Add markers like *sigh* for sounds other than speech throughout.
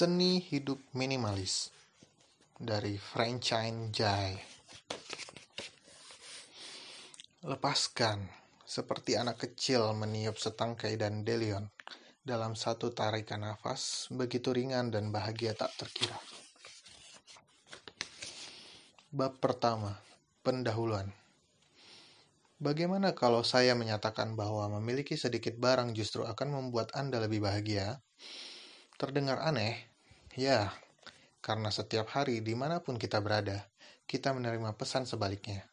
Seni Hidup Minimalis dari Francine Jai. Lepaskan, seperti anak kecil meniup setangkai dandelion dalam satu tarikan nafas, begitu ringan dan bahagia tak terkira. Bab pertama, pendahuluan. Bagaimana kalau saya menyatakan bahwa memiliki sedikit barang justru akan membuat Anda lebih bahagia? Terdengar aneh? Ya, karena setiap hari di mana pun kita berada, kita menerima pesan sebaliknya.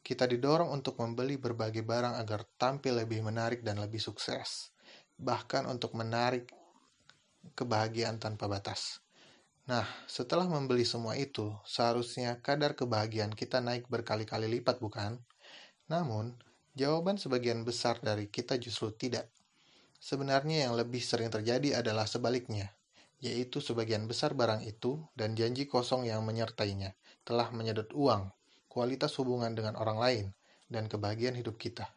Kita didorong untuk membeli berbagai barang agar tampil lebih menarik dan lebih sukses, bahkan untuk menarik kebahagiaan tanpa batas. Nah, setelah membeli semua itu, seharusnya kadar kebahagiaan kita naik berkali-kali lipat, bukan? Namun, jawaban sebagian besar dari kita justru tidak. Sebenarnya yang lebih sering terjadi adalah sebaliknya, yaitu sebagian besar barang itu dan janji kosong yang menyertainya telah menyedot uang, kualitas hubungan dengan orang lain, dan kebahagiaan hidup kita.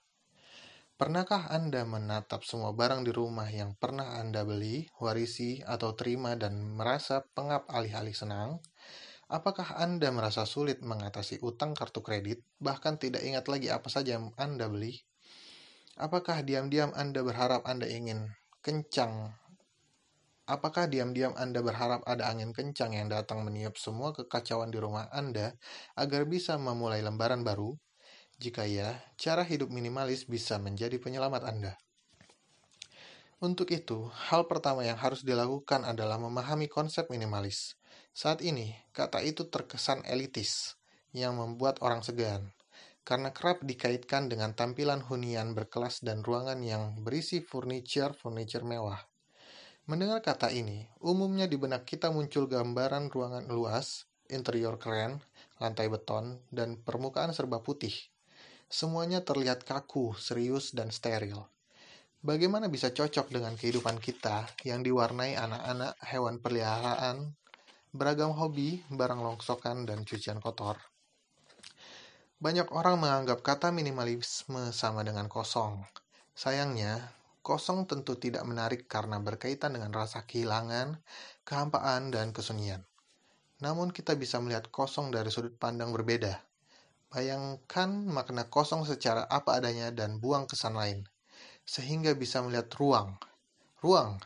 Pernahkah Anda menatap semua barang di rumah yang pernah Anda beli, warisi, atau terima dan merasa pengap alih-alih senang? Apakah Anda merasa sulit mengatasi utang kartu kredit, bahkan tidak ingat lagi apa saja yang Anda beli? Apakah diam-diam Anda berharap Anda ingin kencang? Apakah diam-diam Anda berharap ada angin kencang yang datang meniup semua kekacauan di rumah Anda agar bisa memulai lembaran baru? Jika ya, cara hidup minimalis bisa menjadi penyelamat Anda. Untuk itu, hal pertama yang harus dilakukan adalah memahami konsep minimalis. Saat ini, kata itu terkesan elitis, yang membuat orang segan karena kerap dikaitkan dengan tampilan hunian berkelas dan ruangan yang berisi furniture-furniture mewah. Mendengar kata ini, umumnya di benak kita muncul gambaran ruangan luas, interior keren, lantai beton, dan permukaan serba putih. Semuanya terlihat kaku, serius, dan steril. Bagaimana bisa cocok dengan kehidupan kita yang diwarnai anak-anak, hewan peliharaan, beragam hobi, barang longsokan, dan cucian kotor? Banyak orang menganggap kata minimalisme sama dengan kosong. Sayangnya, kosong tentu tidak menarik karena berkaitan dengan rasa kehilangan, kehampaan, dan kesunyian. Namun kita bisa melihat kosong dari sudut pandang berbeda. Bayangkan makna kosong secara apa adanya dan buang kesan lain, sehingga bisa melihat ruang. Ruang.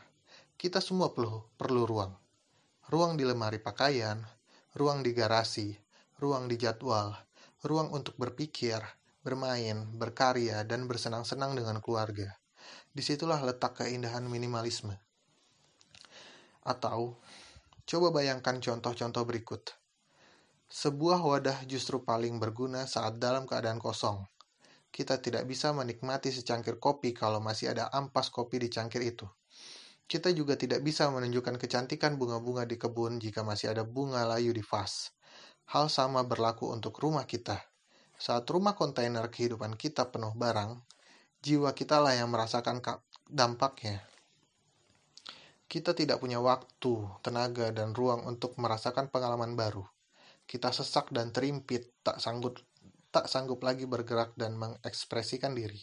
Kita semua perlu, perlu ruang. Ruang di lemari pakaian, ruang di garasi, ruang di jadwal, ruang untuk berpikir, bermain, berkarya, dan bersenang-senang dengan keluarga. Di situlah letak keindahan minimalisme. Atau, coba bayangkan contoh-contoh berikut. Sebuah wadah justru paling berguna saat dalam keadaan kosong. Kita tidak bisa menikmati secangkir kopi kalau masih ada ampas kopi di cangkir itu. Kita juga tidak bisa menunjukkan kecantikan bunga-bunga di kebun jika masih ada bunga layu di vas. Hal sama berlaku untuk rumah kita. Saat rumah kontainer kehidupan kita penuh barang, jiwa kita lah yang merasakan dampaknya. Kita tidak punya waktu, tenaga, dan ruang untuk merasakan pengalaman baru. Kita sesak dan terimpit, tak sanggup tak sanggup lagi bergerak dan mengekspresikan diri.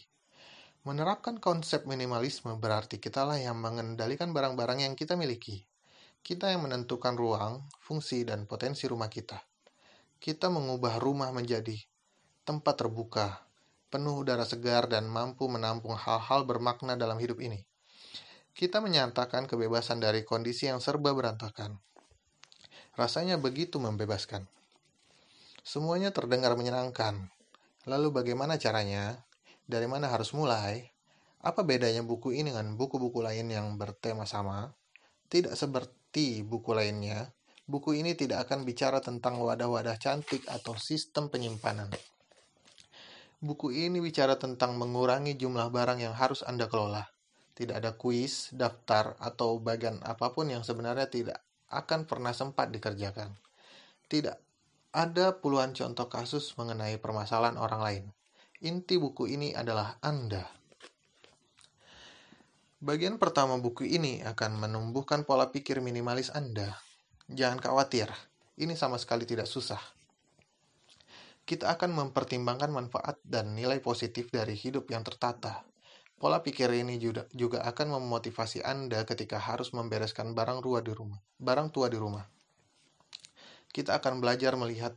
Menerapkan konsep minimalisme berarti kitalah yang mengendalikan barang-barang yang kita miliki. Kita yang menentukan ruang, fungsi, dan potensi rumah kita kita mengubah rumah menjadi tempat terbuka, penuh udara segar dan mampu menampung hal-hal bermakna dalam hidup ini. Kita menyatakan kebebasan dari kondisi yang serba berantakan. Rasanya begitu membebaskan. Semuanya terdengar menyenangkan. Lalu bagaimana caranya? Dari mana harus mulai? Apa bedanya buku ini dengan buku-buku lain yang bertema sama? Tidak seperti buku lainnya, buku ini tidak akan bicara tentang wadah-wadah cantik atau sistem penyimpanan. Buku ini bicara tentang mengurangi jumlah barang yang harus Anda kelola. Tidak ada kuis, daftar, atau bagian apa pun yang sebenarnya tidak akan pernah sempat dikerjakan. Tidak ada puluhan contoh kasus mengenai permasalahan orang lain. Inti buku ini adalah Anda. Bagian pertama buku ini akan menumbuhkan pola pikir minimalis Anda Jangan khawatir, ini sama sekali tidak susah. Kita akan mempertimbangkan manfaat dan nilai positif dari hidup yang tertata. Pola pikir ini juga, akan memotivasi Anda ketika harus membereskan barang tua di rumah. Barang tua di rumah. Kita akan belajar melihat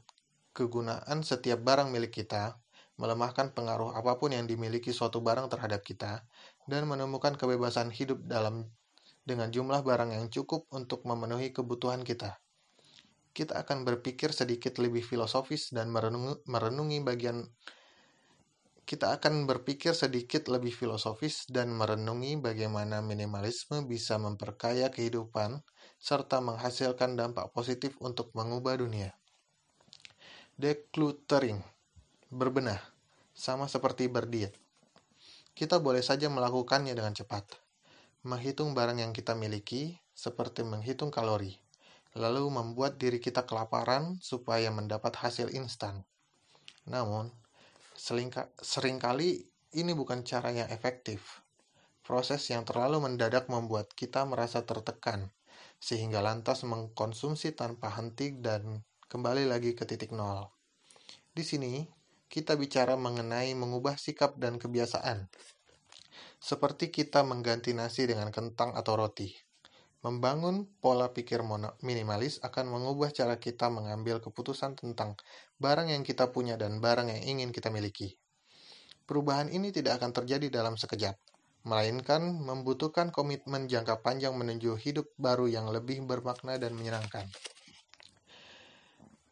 kegunaan setiap barang milik kita, melemahkan pengaruh apa pun yang dimiliki suatu barang terhadap kita, dan menemukan kebebasan hidup dalam dengan jumlah barang yang cukup untuk memenuhi kebutuhan kita. Kita akan berpikir sedikit lebih filosofis dan merenungi, merenungi bagian kita akan berpikir sedikit lebih filosofis dan merenungi bagaimana minimalisme bisa memperkaya kehidupan serta menghasilkan dampak positif untuk mengubah dunia. Decluttering, berbenah, sama seperti berdiet. Kita boleh saja melakukannya dengan cepat. Menghitung barang yang kita miliki seperti menghitung kalori, lalu membuat diri kita kelaparan supaya mendapat hasil instan. Namun, sering kali ini bukan cara yang efektif. Proses yang terlalu mendadak membuat kita merasa tertekan, sehingga lantas mengkonsumsi tanpa henti dan kembali lagi ke titik nol. Di sini, kita bicara mengenai mengubah sikap dan kebiasaan. Seperti kita mengganti nasi dengan kentang atau roti. Membangun pola pikir minimalis akan mengubah cara kita mengambil keputusan tentang barang yang kita punya dan barang yang ingin kita miliki. Perubahan ini tidak akan terjadi dalam sekejap, melainkan membutuhkan komitmen jangka panjang menuju hidup baru yang lebih bermakna dan menyenangkan.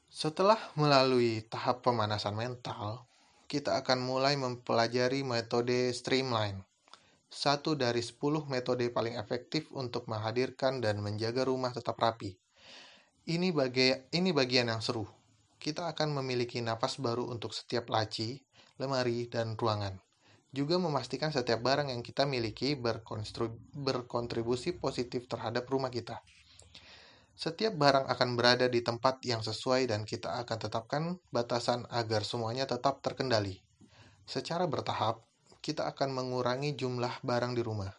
Setelah melalui tahap pemanasan mental, kita akan mulai mempelajari metode streamline satu dari sepuluh metode paling efektif untuk menghadirkan dan menjaga rumah tetap rapi. Ini, bagi, ini bagian yang seru. Kita akan memiliki napas baru untuk setiap laci, lemari, dan ruangan. Juga memastikan setiap barang yang kita miliki berkontribusi positif terhadap rumah kita. Setiap barang akan berada di tempat yang sesuai dan kita akan tetapkan batasan agar semuanya tetap terkendali. Secara bertahap, kita akan mengurangi jumlah barang di rumah,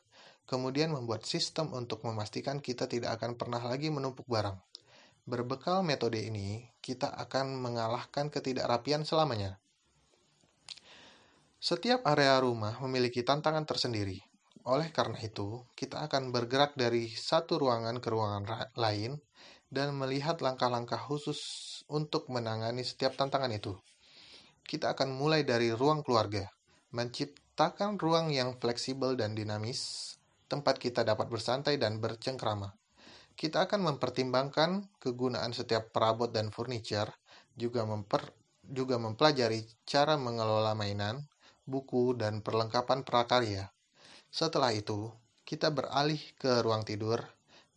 kemudian membuat sistem untuk memastikan kita tidak akan pernah lagi menumpuk barang. Berbekal metode ini, kita akan mengalahkan ketidakrapian selamanya. Setiap area rumah memiliki tantangan tersendiri. Oleh karena itu, kita akan bergerak dari satu ruangan ke ruangan lain dan melihat langkah-langkah khusus untuk menangani setiap tantangan itu. Kita akan mulai dari ruang keluarga, mencipt Ciptakan ruang yang fleksibel dan dinamis, tempat kita dapat bersantai dan bercengkrama. Kita akan mempertimbangkan kegunaan setiap perabot dan furniture, juga, memper, juga mempelajari cara mengelola mainan, buku, dan perlengkapan prakarya. Setelah itu, kita beralih ke ruang tidur,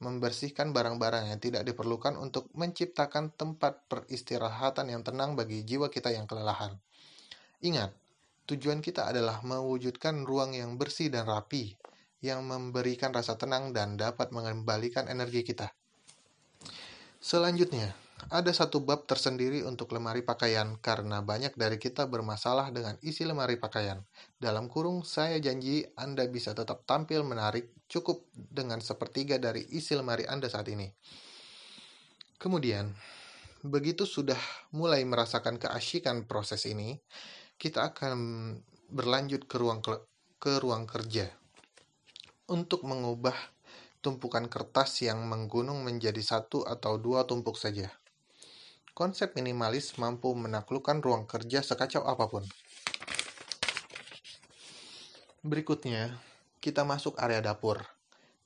membersihkan barang-barang yang tidak diperlukan untuk menciptakan tempat peristirahatan yang tenang bagi jiwa kita yang kelelahan. Ingat, Tujuan kita adalah mewujudkan ruang yang bersih dan rapi, yang memberikan rasa tenang dan dapat mengembalikan energi kita. Selanjutnya, ada satu bab tersendiri untuk lemari pakaian karena banyak dari kita bermasalah dengan isi lemari pakaian. Dalam kurung, saya janji Anda bisa tetap tampil menarik cukup dengan sepertiga dari isi lemari Anda saat ini. Kemudian, begitu sudah mulai merasakan keasyikan proses ini, kita akan berlanjut ke ruang ke ruang kerja untuk mengubah tumpukan kertas yang menggunung menjadi satu atau dua tumpuk saja. Konsep minimalis mampu menaklukkan ruang kerja sekacau apa pun. Berikutnya, kita masuk area dapur.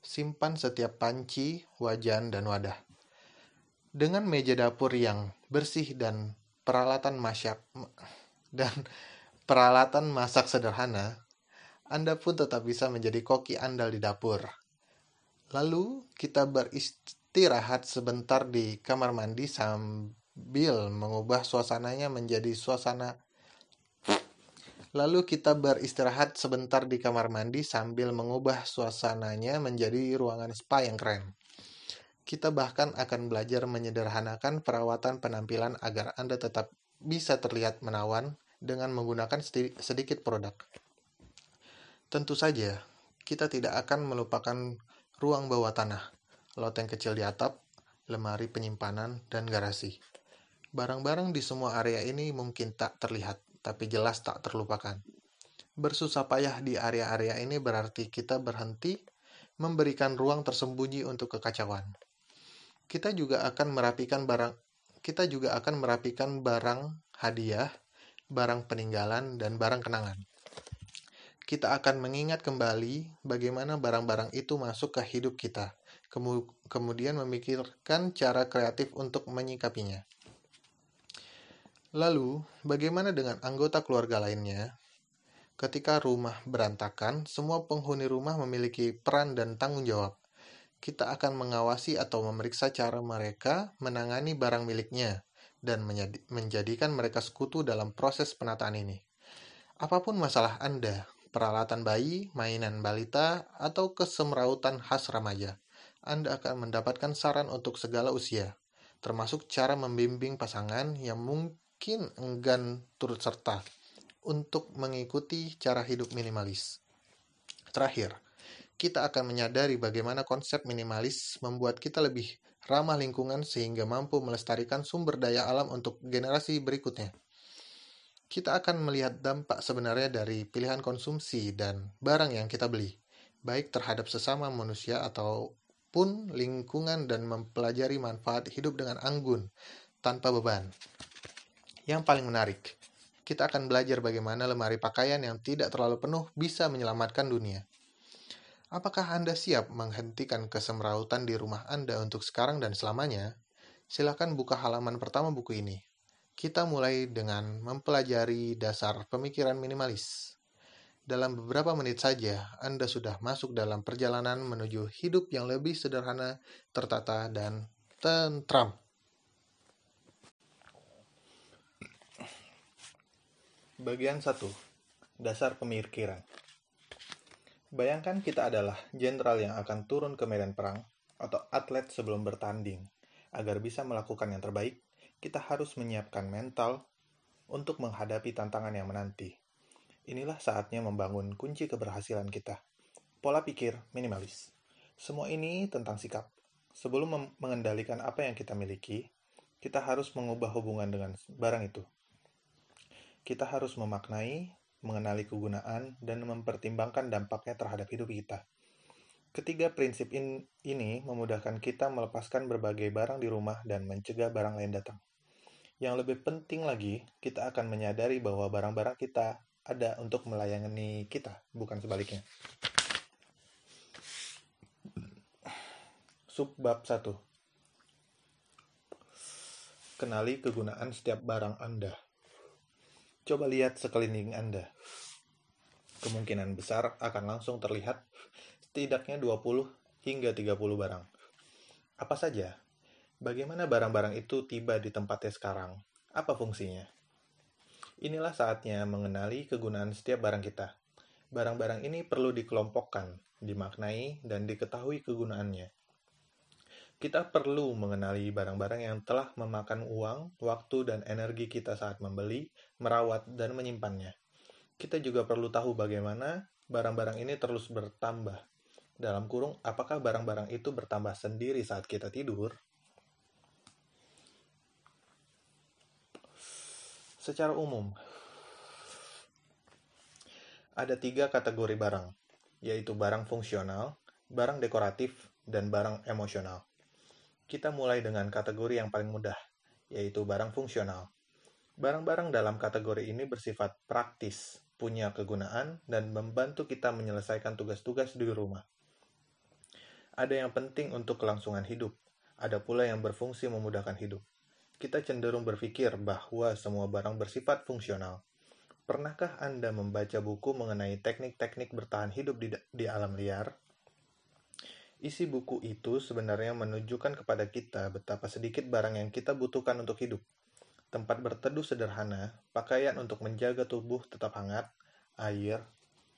Simpan setiap panci, wajan, dan wadah. Dengan meja dapur yang bersih dan peralatan masyak dan peralatan masak sederhana, Anda pun tetap bisa menjadi koki andal di dapur. Lalu kita beristirahat sebentar di kamar mandi sambil mengubah suasananya menjadi suasana Lalu kita beristirahat sebentar di kamar mandi sambil mengubah suasananya menjadi ruangan spa yang keren. Kita bahkan akan belajar menyederhanakan perawatan penampilan agar Anda tetap bisa terlihat menawan dengan menggunakan sedikit produk. Tentu saja, kita tidak akan melupakan ruang bawah tanah, loteng kecil di atap, lemari penyimpanan, dan garasi. Barang-barang di semua area ini mungkin tak terlihat, tapi jelas tak terlupakan. Bersusah payah di area-area ini berarti kita berhenti memberikan ruang tersembunyi untuk kekacauan. Kita juga akan merapikan barang kita juga akan merapikan barang hadiah, barang peninggalan, dan barang kenangan. Kita akan mengingat kembali bagaimana barang-barang itu masuk ke hidup kita, kemudian memikirkan cara kreatif untuk menyikapinya. Lalu, bagaimana dengan anggota keluarga lainnya? Ketika rumah berantakan, semua penghuni rumah memiliki peran dan tanggung jawab kita akan mengawasi atau memeriksa cara mereka menangani barang miliknya dan menjadikan mereka sekutu dalam proses penataan ini. Apa pun masalah Anda, peralatan bayi, mainan balita, atau kesemrautan khas remaja, Anda akan mendapatkan saran untuk segala usia, termasuk cara membimbing pasangan yang mungkin enggan turut serta untuk mengikuti cara hidup minimalis. Terakhir, kita akan menyadari bagaimana konsep minimalis membuat kita lebih ramah lingkungan sehingga mampu melestarikan sumber daya alam untuk generasi berikutnya. Kita akan melihat dampak sebenarnya dari pilihan konsumsi dan barang yang kita beli, baik terhadap sesama manusia ataupun lingkungan dan mempelajari manfaat hidup dengan anggun tanpa beban. Yang paling menarik, kita akan belajar bagaimana lemari pakaian yang tidak terlalu penuh bisa menyelamatkan dunia. Apakah Anda siap menghentikan kesemrautan di rumah Anda untuk sekarang dan selamanya? Silakan buka halaman pertama buku ini. Kita mulai dengan mempelajari dasar pemikiran minimalis. Dalam beberapa menit saja, Anda sudah masuk dalam perjalanan menuju hidup yang lebih sederhana, tertata, dan tentram. Bagian 1. Dasar pemikiran. Bayangkan kita adalah jenderal yang akan turun ke medan perang atau atlet sebelum bertanding. Agar bisa melakukan yang terbaik, kita harus menyiapkan mental untuk menghadapi tantangan yang menanti. Inilah saatnya membangun kunci keberhasilan kita. Pola pikir minimalis. Semua ini tentang sikap. Sebelum mengendalikan apa yang kita miliki, kita harus mengubah hubungan dengan barang itu. Kita harus memaknai mengenali kegunaan, dan mempertimbangkan dampaknya terhadap hidup kita. Ketiga prinsip in, ini memudahkan kita melepaskan berbagai barang di rumah dan mencegah barang lain datang. Yang lebih penting lagi, kita akan menyadari bahwa barang-barang kita ada untuk melayani kita, bukan sebaliknya. Subbab 1 Kenali kegunaan setiap barang Anda. Coba lihat sekeliling Anda. Kemungkinan besar akan langsung terlihat setidaknya 20 hingga 30 barang. Apa saja? Bagaimana barang-barang itu tiba di tempatnya sekarang? Apa fungsinya? Inilah saatnya mengenali kegunaan setiap barang kita. Barang-barang ini perlu dikelompokkan, dimaknai, dan diketahui kegunaannya. Kita perlu mengenali barang-barang yang telah memakan uang, waktu, dan energi kita saat membeli, merawat, dan menyimpannya. Kita juga perlu tahu bagaimana barang-barang ini terus bertambah. Dalam kurung, apakah barang-barang itu bertambah sendiri saat kita tidur? Secara umum, ada tiga kategori barang, yaitu barang fungsional, barang dekoratif, dan barang emosional. Kita mulai dengan kategori yang paling mudah, yaitu barang fungsional. Barang-barang dalam kategori ini bersifat praktis, punya kegunaan, dan membantu kita menyelesaikan tugas-tugas di rumah. Ada yang penting untuk kelangsungan hidup, ada pula yang berfungsi memudahkan hidup. Kita cenderung berpikir bahwa semua barang bersifat fungsional. Pernahkah Anda membaca buku mengenai teknik-teknik bertahan hidup di, di alam liar? Isi buku itu sebenarnya menunjukkan kepada kita betapa sedikit barang yang kita butuhkan untuk hidup. Tempat berteduh sederhana, pakaian untuk menjaga tubuh tetap hangat, air,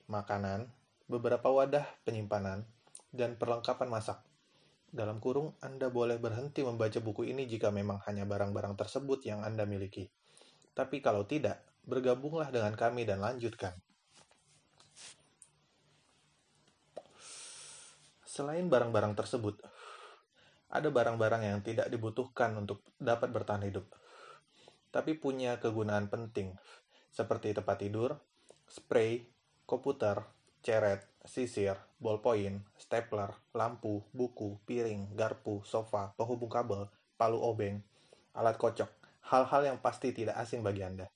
makanan, beberapa wadah penyimpanan, dan perlengkapan masak. Dalam kurung, Anda boleh berhenti membaca buku ini jika memang hanya barang-barang tersebut yang Anda miliki. Tapi kalau tidak, bergabunglah dengan kami dan lanjutkan. Selain barang-barang tersebut, ada barang-barang yang tidak dibutuhkan untuk dapat bertahan hidup, tapi punya kegunaan penting, seperti tempat tidur, spray, komputer, ceret, sisir, ballpoint, stapler, lampu, buku, piring, garpu, sofa, penghubung kabel, palu obeng, alat kocok, hal-hal yang pasti tidak asing bagi Anda.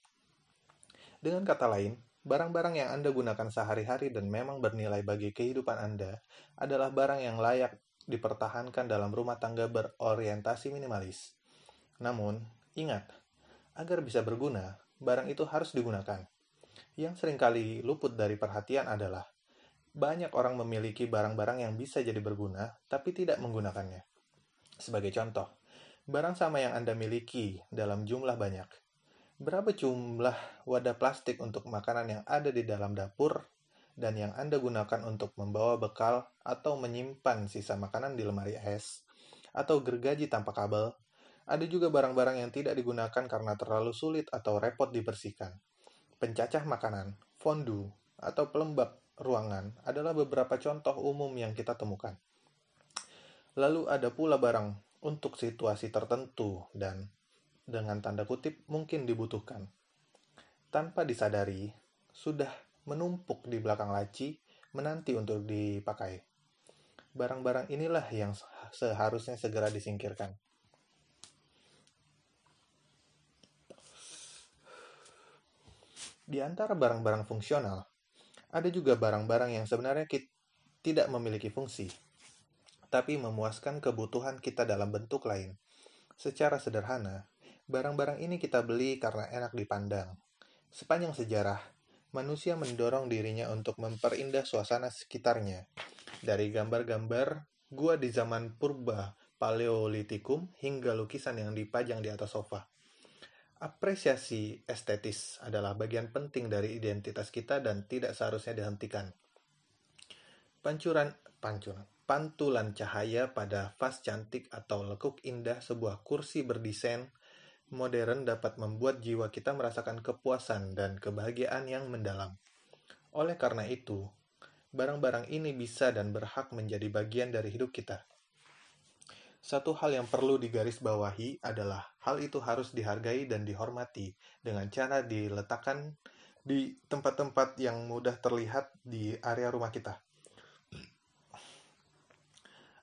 Dengan kata lain, barang-barang yang Anda gunakan sehari-hari dan memang bernilai bagi kehidupan Anda adalah barang yang layak dipertahankan dalam rumah tangga berorientasi minimalis. Namun, ingat, agar bisa berguna, barang itu harus digunakan. Yang sering kali luput dari perhatian adalah banyak orang memiliki barang-barang yang bisa jadi berguna, tapi tidak menggunakannya. Sebagai contoh, barang sama yang Anda miliki dalam jumlah banyak. Berapa jumlah wadah plastik untuk makanan yang ada di dalam dapur dan yang Anda gunakan untuk membawa bekal atau menyimpan sisa makanan di lemari es, atau gergaji tanpa kabel, ada juga barang-barang yang tidak digunakan karena terlalu sulit atau repot dibersihkan. Pencacah makanan, fondue, atau pelembab ruangan adalah beberapa contoh umum yang kita temukan. Lalu ada pula barang untuk situasi tertentu dan dengan tanda kutip mungkin dibutuhkan. Tanpa disadari, sudah menumpuk di belakang laci menanti untuk dipakai. Barang-barang inilah yang seharusnya segera disingkirkan. Di antara barang-barang fungsional, ada juga barang-barang yang sebenarnya kita tidak memiliki fungsi, tapi memuaskan kebutuhan kita dalam bentuk lain. Secara sederhana, barang-barang ini kita beli karena enak dipandang. Sepanjang sejarah, manusia mendorong dirinya untuk memperindah suasana sekitarnya. Dari gambar-gambar gua di zaman purba Paleolitikum hingga lukisan yang dipajang di atas sofa. Apresiasi estetis adalah bagian penting dari identitas kita dan tidak seharusnya dihentikan. Pancuran, pancuran, pantulan cahaya pada vas cantik atau lekuk indah sebuah kursi berdesain modern dapat membuat jiwa kita merasakan kepuasan dan kebahagiaan yang mendalam. Oleh karena itu, barang-barang ini bisa dan berhak menjadi bagian dari hidup kita. Satu hal yang perlu digarisbawahi adalah hal itu harus dihargai dan dihormati dengan cara diletakkan di tempat-tempat yang mudah terlihat di area rumah kita.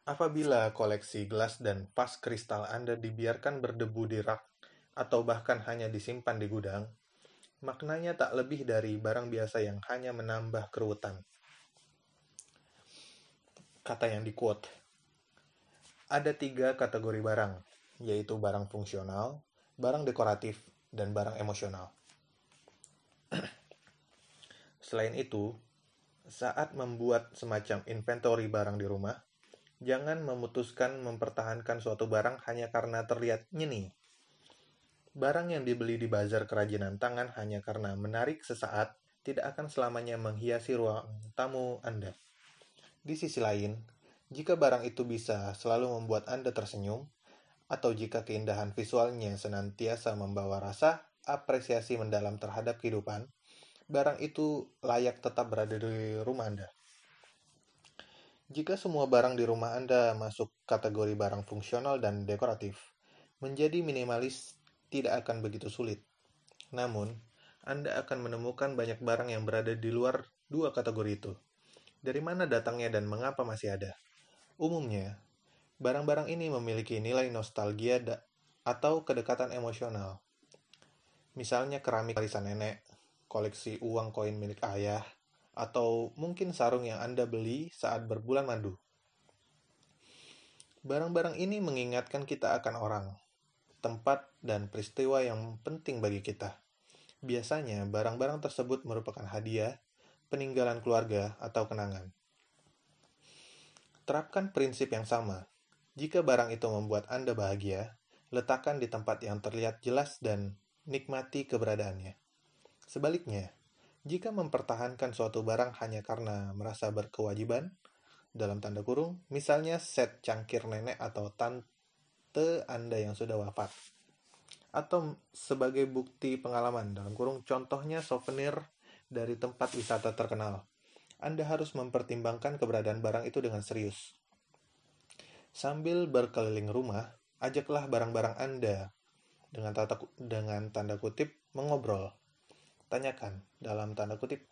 Apabila koleksi gelas dan vas kristal Anda dibiarkan berdebu di rak atau bahkan hanya disimpan di gudang, maknanya tak lebih dari barang biasa yang hanya menambah keruwetan. Kata yang di-quote, ada tiga kategori barang, yaitu barang fungsional, barang dekoratif, dan barang emosional. *clears throat* Selain itu, saat membuat semacam inventory barang di rumah, jangan memutuskan mempertahankan suatu barang hanya karena terlihat nyeni. Barang yang dibeli di bazar kerajinan tangan hanya karena menarik sesaat tidak akan selamanya menghiasi ruang tamu Anda. Di sisi lain, jika barang itu bisa selalu membuat Anda tersenyum, atau jika keindahan visualnya senantiasa membawa rasa apresiasi mendalam terhadap kehidupan, barang itu layak tetap berada di rumah Anda. Jika semua barang di rumah Anda masuk kategori barang fungsional dan dekoratif, menjadi minimalis tidak akan begitu sulit. Namun, Anda akan menemukan banyak barang yang berada di luar dua kategori itu. Dari mana datangnya dan mengapa masih ada? Umumnya, barang-barang ini memiliki nilai nostalgia atau kedekatan emosional. Misalnya keramik warisan nenek, koleksi uang koin milik ayah, atau mungkin sarung yang Anda beli saat berbulan madu. Barang-barang ini mengingatkan kita akan orang, tempat, dan peristiwa yang penting bagi kita. Biasanya, barang-barang tersebut merupakan hadiah, peninggalan keluarga, atau kenangan. Terapkan prinsip yang sama. Jika barang itu membuat Anda bahagia, letakkan di tempat yang terlihat jelas dan nikmati keberadaannya. Sebaliknya, jika mempertahankan suatu barang hanya karena merasa berkewajiban, dalam tanda kurung, misalnya set cangkir nenek atau Anda yang sudah wafat, atau sebagai bukti pengalaman, dalam kurung contohnya souvenir dari tempat wisata terkenal, anda harus mempertimbangkan keberadaan barang itu dengan serius. Sambil berkeliling rumah, ajaklah barang-barang Anda dengan, tata, dengan tanda kutip mengobrol. Tanyakan dalam tanda kutip,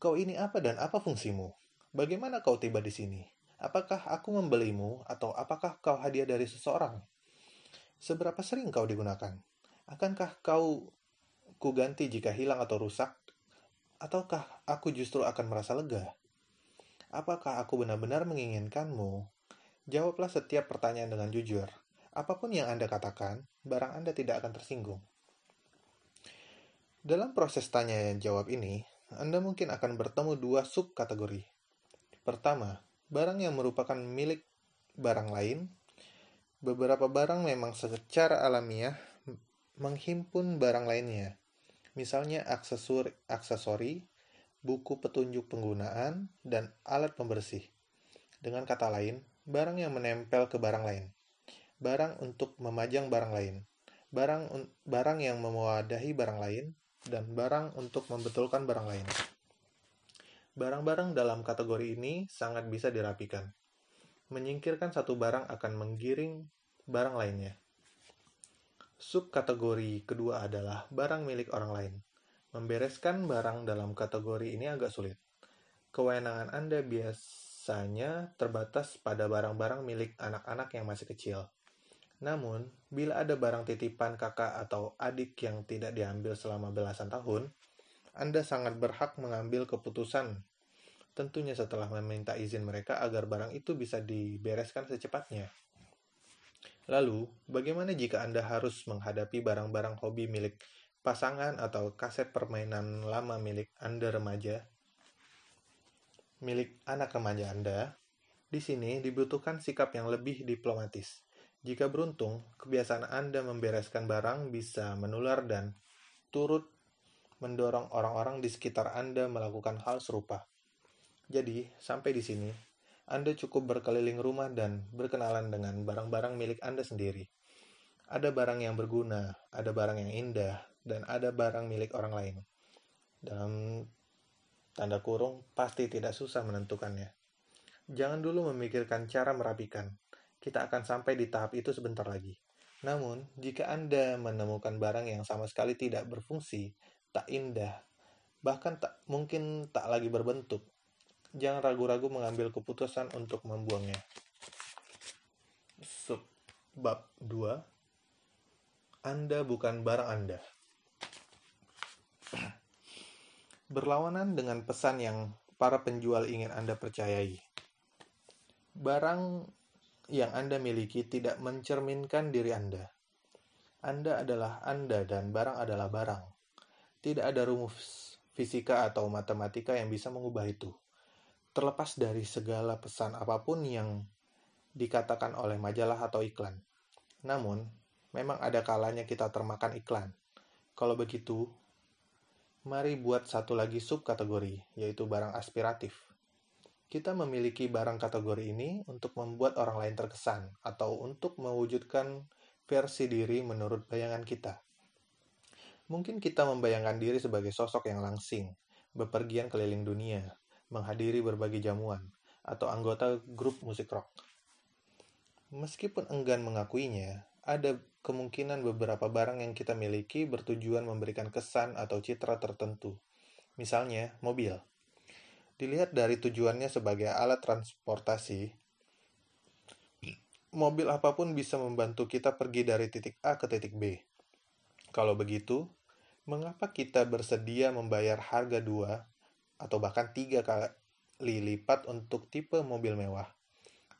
Kau ini apa dan apa fungsimu? Bagaimana kau tiba di sini? Apakah aku membelimu atau apakah kau hadiah dari seseorang? Seberapa sering kau digunakan? Akankah kau kuganti jika hilang atau rusak? Ataukah aku justru akan merasa lega? Apakah aku benar-benar menginginkanmu? Jawablah setiap pertanyaan dengan jujur. Apa pun yang Anda katakan, barang Anda tidak akan tersinggung. Dalam proses tanya dan jawab ini, Anda mungkin akan bertemu dua subkategori. Pertama, barang yang merupakan milik barang lain. Beberapa barang memang secara alamiah menghimpun barang lainnya. Misalnya aksesori, aksesori buku petunjuk penggunaan, dan alat pembersih. Dengan kata lain, barang yang menempel ke barang lain. Barang untuk memajang barang lain. Barang barang yang mewadahi barang lain dan barang untuk membetulkan barang lain. Barang-barang dalam kategori ini sangat bisa dirapikan. Menyingkirkan satu barang akan menggiring barang lainnya. Subkategori kedua adalah barang milik orang lain. Membereskan barang dalam kategori ini agak sulit. Kewenangan Anda biasanya terbatas pada barang-barang milik anak-anak yang masih kecil. Namun, bila ada barang titipan kakak atau adik yang tidak diambil selama belasan tahun, Anda sangat berhak mengambil keputusan. Tentunya setelah meminta izin mereka agar barang itu bisa dibereskan secepatnya. Lalu, bagaimana jika Anda harus menghadapi barang-barang hobi milik pasangan atau kaset permainan lama milik Anda remaja, milik anak remaja Anda, di sini dibutuhkan sikap yang lebih diplomatis. Jika beruntung, kebiasaan Anda membereskan barang bisa menular dan turut mendorong orang-orang di sekitar Anda melakukan hal serupa. Jadi, sampai di sini, Anda cukup berkeliling rumah dan berkenalan dengan barang-barang milik Anda sendiri. Ada barang yang berguna, ada barang yang indah, dan ada barang milik orang lain. Dalam tanda kurung, pasti tidak susah menentukannya. Jangan dulu memikirkan cara merapikan. Kita akan sampai di tahap itu sebentar lagi. Namun, jika Anda menemukan barang yang sama sekali tidak berfungsi, tak indah, bahkan tak mungkin tak lagi berbentuk, jangan ragu-ragu mengambil keputusan untuk membuangnya. Sub bab 2 Anda bukan barang Anda. Berlawanan dengan pesan yang para penjual ingin Anda percayai. Barang yang Anda miliki tidak mencerminkan diri Anda. Anda adalah Anda dan barang adalah barang. Tidak ada rumus fisika atau matematika yang bisa mengubah itu. Terlepas dari segala pesan apa pun yang dikatakan oleh majalah atau iklan. Namun, memang ada kalanya kita termakan iklan. Kalau begitu, Mari buat satu lagi subkategori, yaitu barang aspiratif. Kita memiliki barang kategori ini untuk membuat orang lain terkesan atau untuk mewujudkan versi diri menurut bayangan kita. Mungkin kita membayangkan diri sebagai sosok yang langsing, bepergian keliling dunia, menghadiri berbagai jamuan, atau anggota grup musik rock. Meskipun enggan mengakuinya, ada kemungkinan beberapa barang yang kita miliki bertujuan memberikan kesan atau citra tertentu. Misalnya, mobil. Dilihat dari tujuannya sebagai alat transportasi, mobil apa pun bisa membantu kita pergi dari titik A ke titik B. Kalau begitu, mengapa kita bersedia membayar harga dua atau bahkan tiga kali lipat untuk tipe mobil mewah?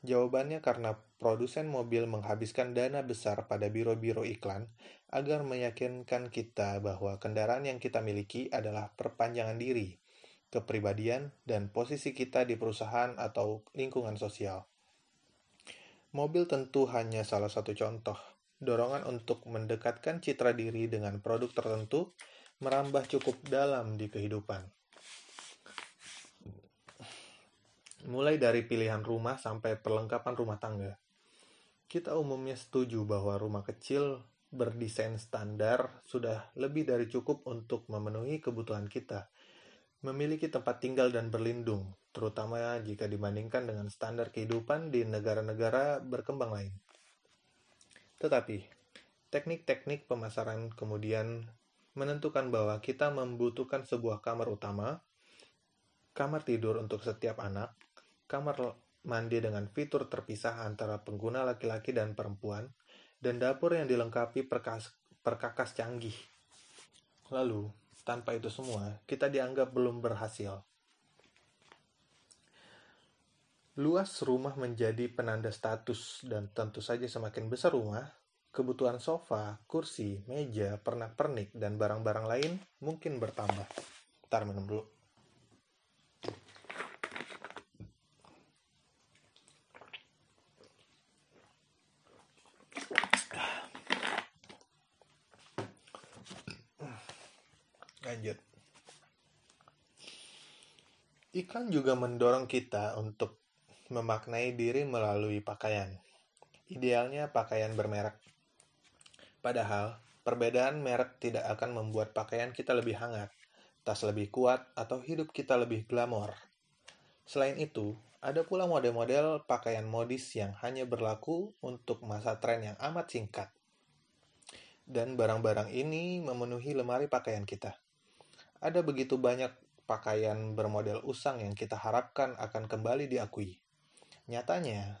Jawabannya karena produsen mobil menghabiskan dana besar pada biro-biro iklan agar meyakinkan kita bahwa kendaraan yang kita miliki adalah perpanjangan diri, kepribadian, dan posisi kita di perusahaan atau lingkungan sosial. Mobil tentu hanya salah satu contoh. Dorongan untuk mendekatkan citra diri dengan produk tertentu merambah cukup dalam di kehidupan. Mulai dari pilihan rumah sampai perlengkapan rumah tangga. Kita umumnya setuju bahwa rumah kecil berdesain standar sudah lebih dari cukup untuk memenuhi kebutuhan kita. Memiliki tempat tinggal dan berlindung, terutama jika dibandingkan dengan standar kehidupan di negara-negara berkembang lain. Tetapi, teknik-teknik pemasaran kemudian menentukan bahwa kita membutuhkan sebuah kamar utama, kamar tidur untuk setiap anak, kamar mandi dengan fitur terpisah antara pengguna laki-laki dan perempuan, dan dapur yang dilengkapi perkas perkakas canggih. Lalu, tanpa itu semua, kita dianggap belum berhasil. Luas rumah menjadi penanda status dan tentu saja semakin besar rumah, kebutuhan sofa, kursi, meja, pernak-pernik, dan barang-barang lain mungkin bertambah. Ntar minum dulu. Lanjut. Iklan juga mendorong kita untuk memaknai diri melalui pakaian. Idealnya pakaian bermerek Padahal, perbedaan merek tidak akan membuat pakaian kita lebih hangat, tas lebih kuat, atau hidup kita lebih glamor. Selain itu, ada pula model-model pakaian modis yang hanya berlaku untuk masa tren yang amat singkat. Dan barang-barang ini memenuhi lemari pakaian kita. Ada begitu banyak pakaian bermodel usang yang kita harapkan akan kembali diakui. Nyatanya,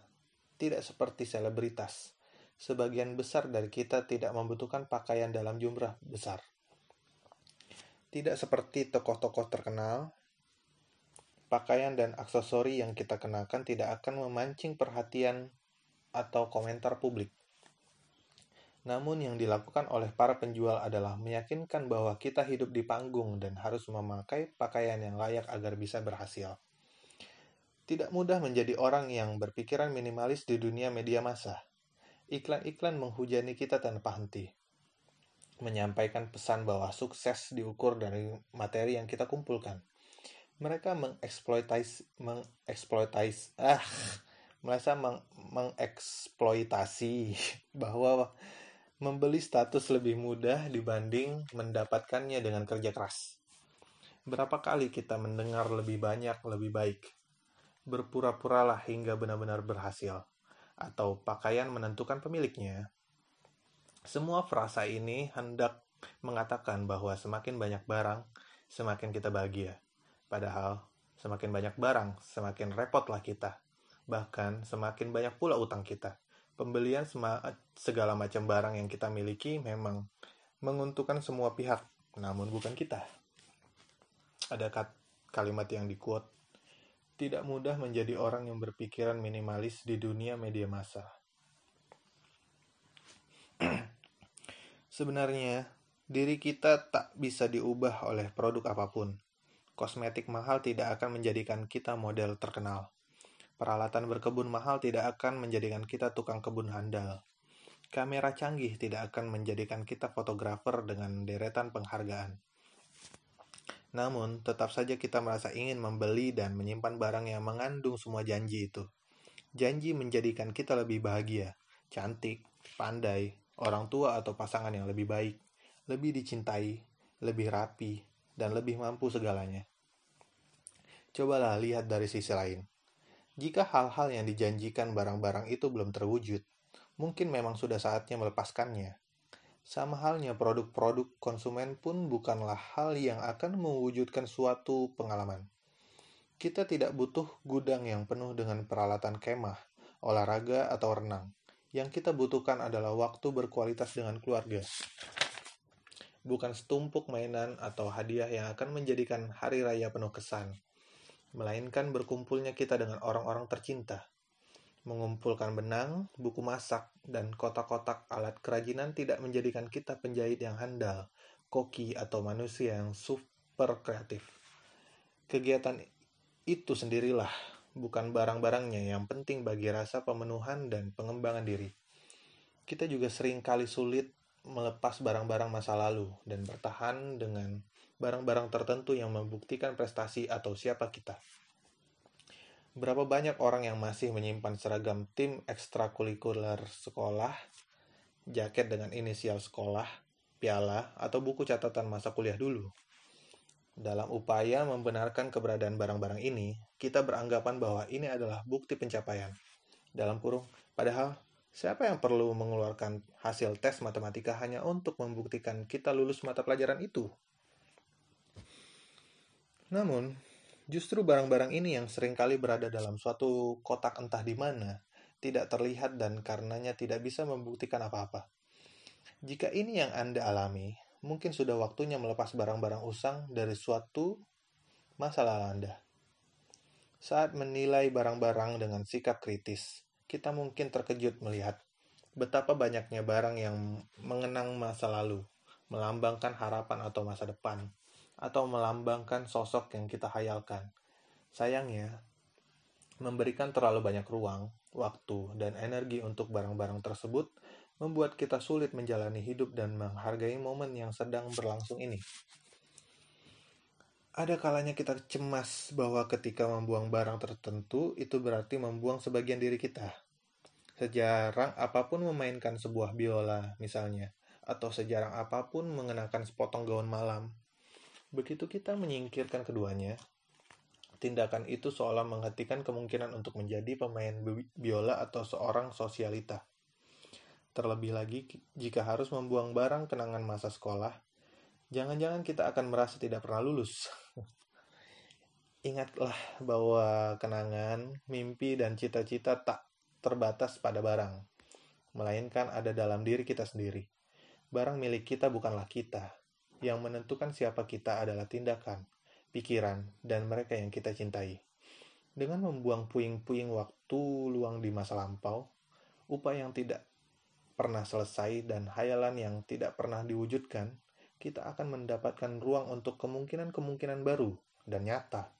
tidak seperti selebritas sebagian besar dari kita tidak membutuhkan pakaian dalam jumlah besar. Tidak seperti tokoh-tokoh terkenal, pakaian dan aksesori yang kita kenakan tidak akan memancing perhatian atau komentar publik. Namun yang dilakukan oleh para penjual adalah meyakinkan bahwa kita hidup di panggung dan harus memakai pakaian yang layak agar bisa berhasil. Tidak mudah menjadi orang yang berpikiran minimalis di dunia media massa iklan-iklan menghujani kita tanpa henti. Menyampaikan pesan bahwa sukses diukur dari materi yang kita kumpulkan. Mereka mengeksploitais mengeksploitais ah merasa meng, mengeksploitasi bahwa membeli status lebih mudah dibanding mendapatkannya dengan kerja keras. Berapa kali kita mendengar lebih banyak lebih baik? Berpura-puralah hingga benar-benar berhasil atau pakaian menentukan pemiliknya. Semua frasa ini hendak mengatakan bahwa semakin banyak barang, semakin kita bahagia. Padahal, semakin banyak barang, semakin repotlah kita. Bahkan, semakin banyak pula utang kita. Pembelian segala macam barang yang kita miliki memang menguntungkan semua pihak, namun bukan kita. Ada kalimat yang dikuat tidak mudah menjadi orang yang berpikiran minimalis di dunia media massa. *clears throat* Sebenarnya, diri kita tak bisa diubah oleh produk apa pun. Kosmetik mahal tidak akan menjadikan kita model terkenal. Peralatan berkebun mahal tidak akan menjadikan kita tukang kebun handal. Kamera canggih tidak akan menjadikan kita fotografer dengan deretan penghargaan. Namun, tetap saja kita merasa ingin membeli dan menyimpan barang yang mengandung semua janji itu. Janji menjadikan kita lebih bahagia, cantik, pandai, orang tua atau pasangan yang lebih baik, lebih dicintai, lebih rapi, dan lebih mampu segalanya. Cobalah lihat dari sisi lain. Jika hal-hal yang dijanjikan barang-barang itu belum terwujud, mungkin memang sudah saatnya melepaskannya sama halnya produk-produk konsumen pun bukanlah hal yang akan mewujudkan suatu pengalaman. Kita tidak butuh gudang yang penuh dengan peralatan kemah, olahraga, atau renang. Yang kita butuhkan adalah waktu berkualitas dengan keluarga. Bukan setumpuk mainan atau hadiah yang akan menjadikan hari raya penuh kesan, melainkan berkumpulnya kita dengan orang-orang tercinta Mengumpulkan benang, buku masak, dan kotak-kotak alat kerajinan tidak menjadikan kita penjahit yang handal, koki, atau manusia yang super kreatif. Kegiatan itu sendirilah, bukan barang-barangnya yang penting bagi rasa pemenuhan dan pengembangan diri. Kita juga sering kali sulit melepas barang-barang masa lalu dan bertahan dengan barang-barang tertentu yang membuktikan prestasi atau siapa kita. Berapa banyak orang yang masih menyimpan seragam tim ekstrakurikuler sekolah, jaket dengan inisial sekolah, piala, atau buku catatan masa kuliah dulu? Dalam upaya membenarkan keberadaan barang-barang ini, kita beranggapan bahwa ini adalah bukti pencapaian. Dalam kurung, padahal siapa yang perlu mengeluarkan hasil tes matematika hanya untuk membuktikan kita lulus mata pelajaran itu? Namun, Justru barang-barang ini yang sering kali berada dalam suatu kotak entah di mana, tidak terlihat dan karenanya tidak bisa membuktikan apa-apa. Jika ini yang Anda alami, mungkin sudah waktunya melepas barang-barang usang dari suatu masalah Anda. Saat menilai barang-barang dengan sikap kritis, kita mungkin terkejut melihat betapa banyaknya barang yang mengenang masa lalu, melambangkan harapan atau masa depan, atau melambangkan sosok yang kita hayalkan. Sayangnya, memberikan terlalu banyak ruang, waktu, dan energi untuk barang-barang tersebut membuat kita sulit menjalani hidup dan menghargai momen yang sedang berlangsung ini. Ada kalanya kita cemas bahwa ketika membuang barang tertentu, itu berarti membuang sebagian diri kita. Sejarang apa pun memainkan sebuah biola, misalnya, atau sejarang apa pun mengenakan sepotong gaun malam, Begitu kita menyingkirkan keduanya, tindakan itu seolah menghentikan kemungkinan untuk menjadi pemain biola atau seorang sosialita. Terlebih lagi, jika harus membuang barang kenangan masa sekolah, jangan-jangan kita akan merasa tidak pernah lulus. *laughs* Ingatlah bahwa kenangan, mimpi, dan cita-cita tak terbatas pada barang, melainkan ada dalam diri kita sendiri. Barang milik kita bukanlah kita, yang menentukan siapa kita adalah tindakan, pikiran, dan mereka yang kita cintai. Dengan membuang puing-puing waktu luang di masa lampau, upaya yang tidak pernah selesai dan hayalan yang tidak pernah diwujudkan, kita akan mendapatkan ruang untuk kemungkinan-kemungkinan baru dan nyata.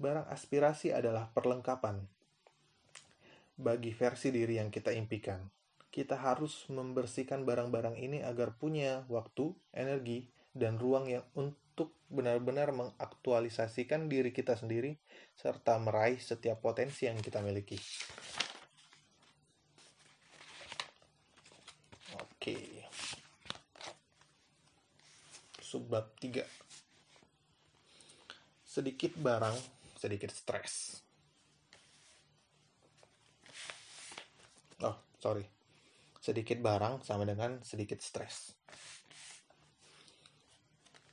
Barang aspirasi adalah perlengkapan bagi versi diri yang kita impikan kita harus membersihkan barang-barang ini agar punya waktu, energi, dan ruang yang untuk benar-benar mengaktualisasikan diri kita sendiri serta meraih setiap potensi yang kita miliki. Oke. Subbab 3. Sedikit barang, sedikit stres. Oh, sorry sedikit barang sama dengan sedikit stres.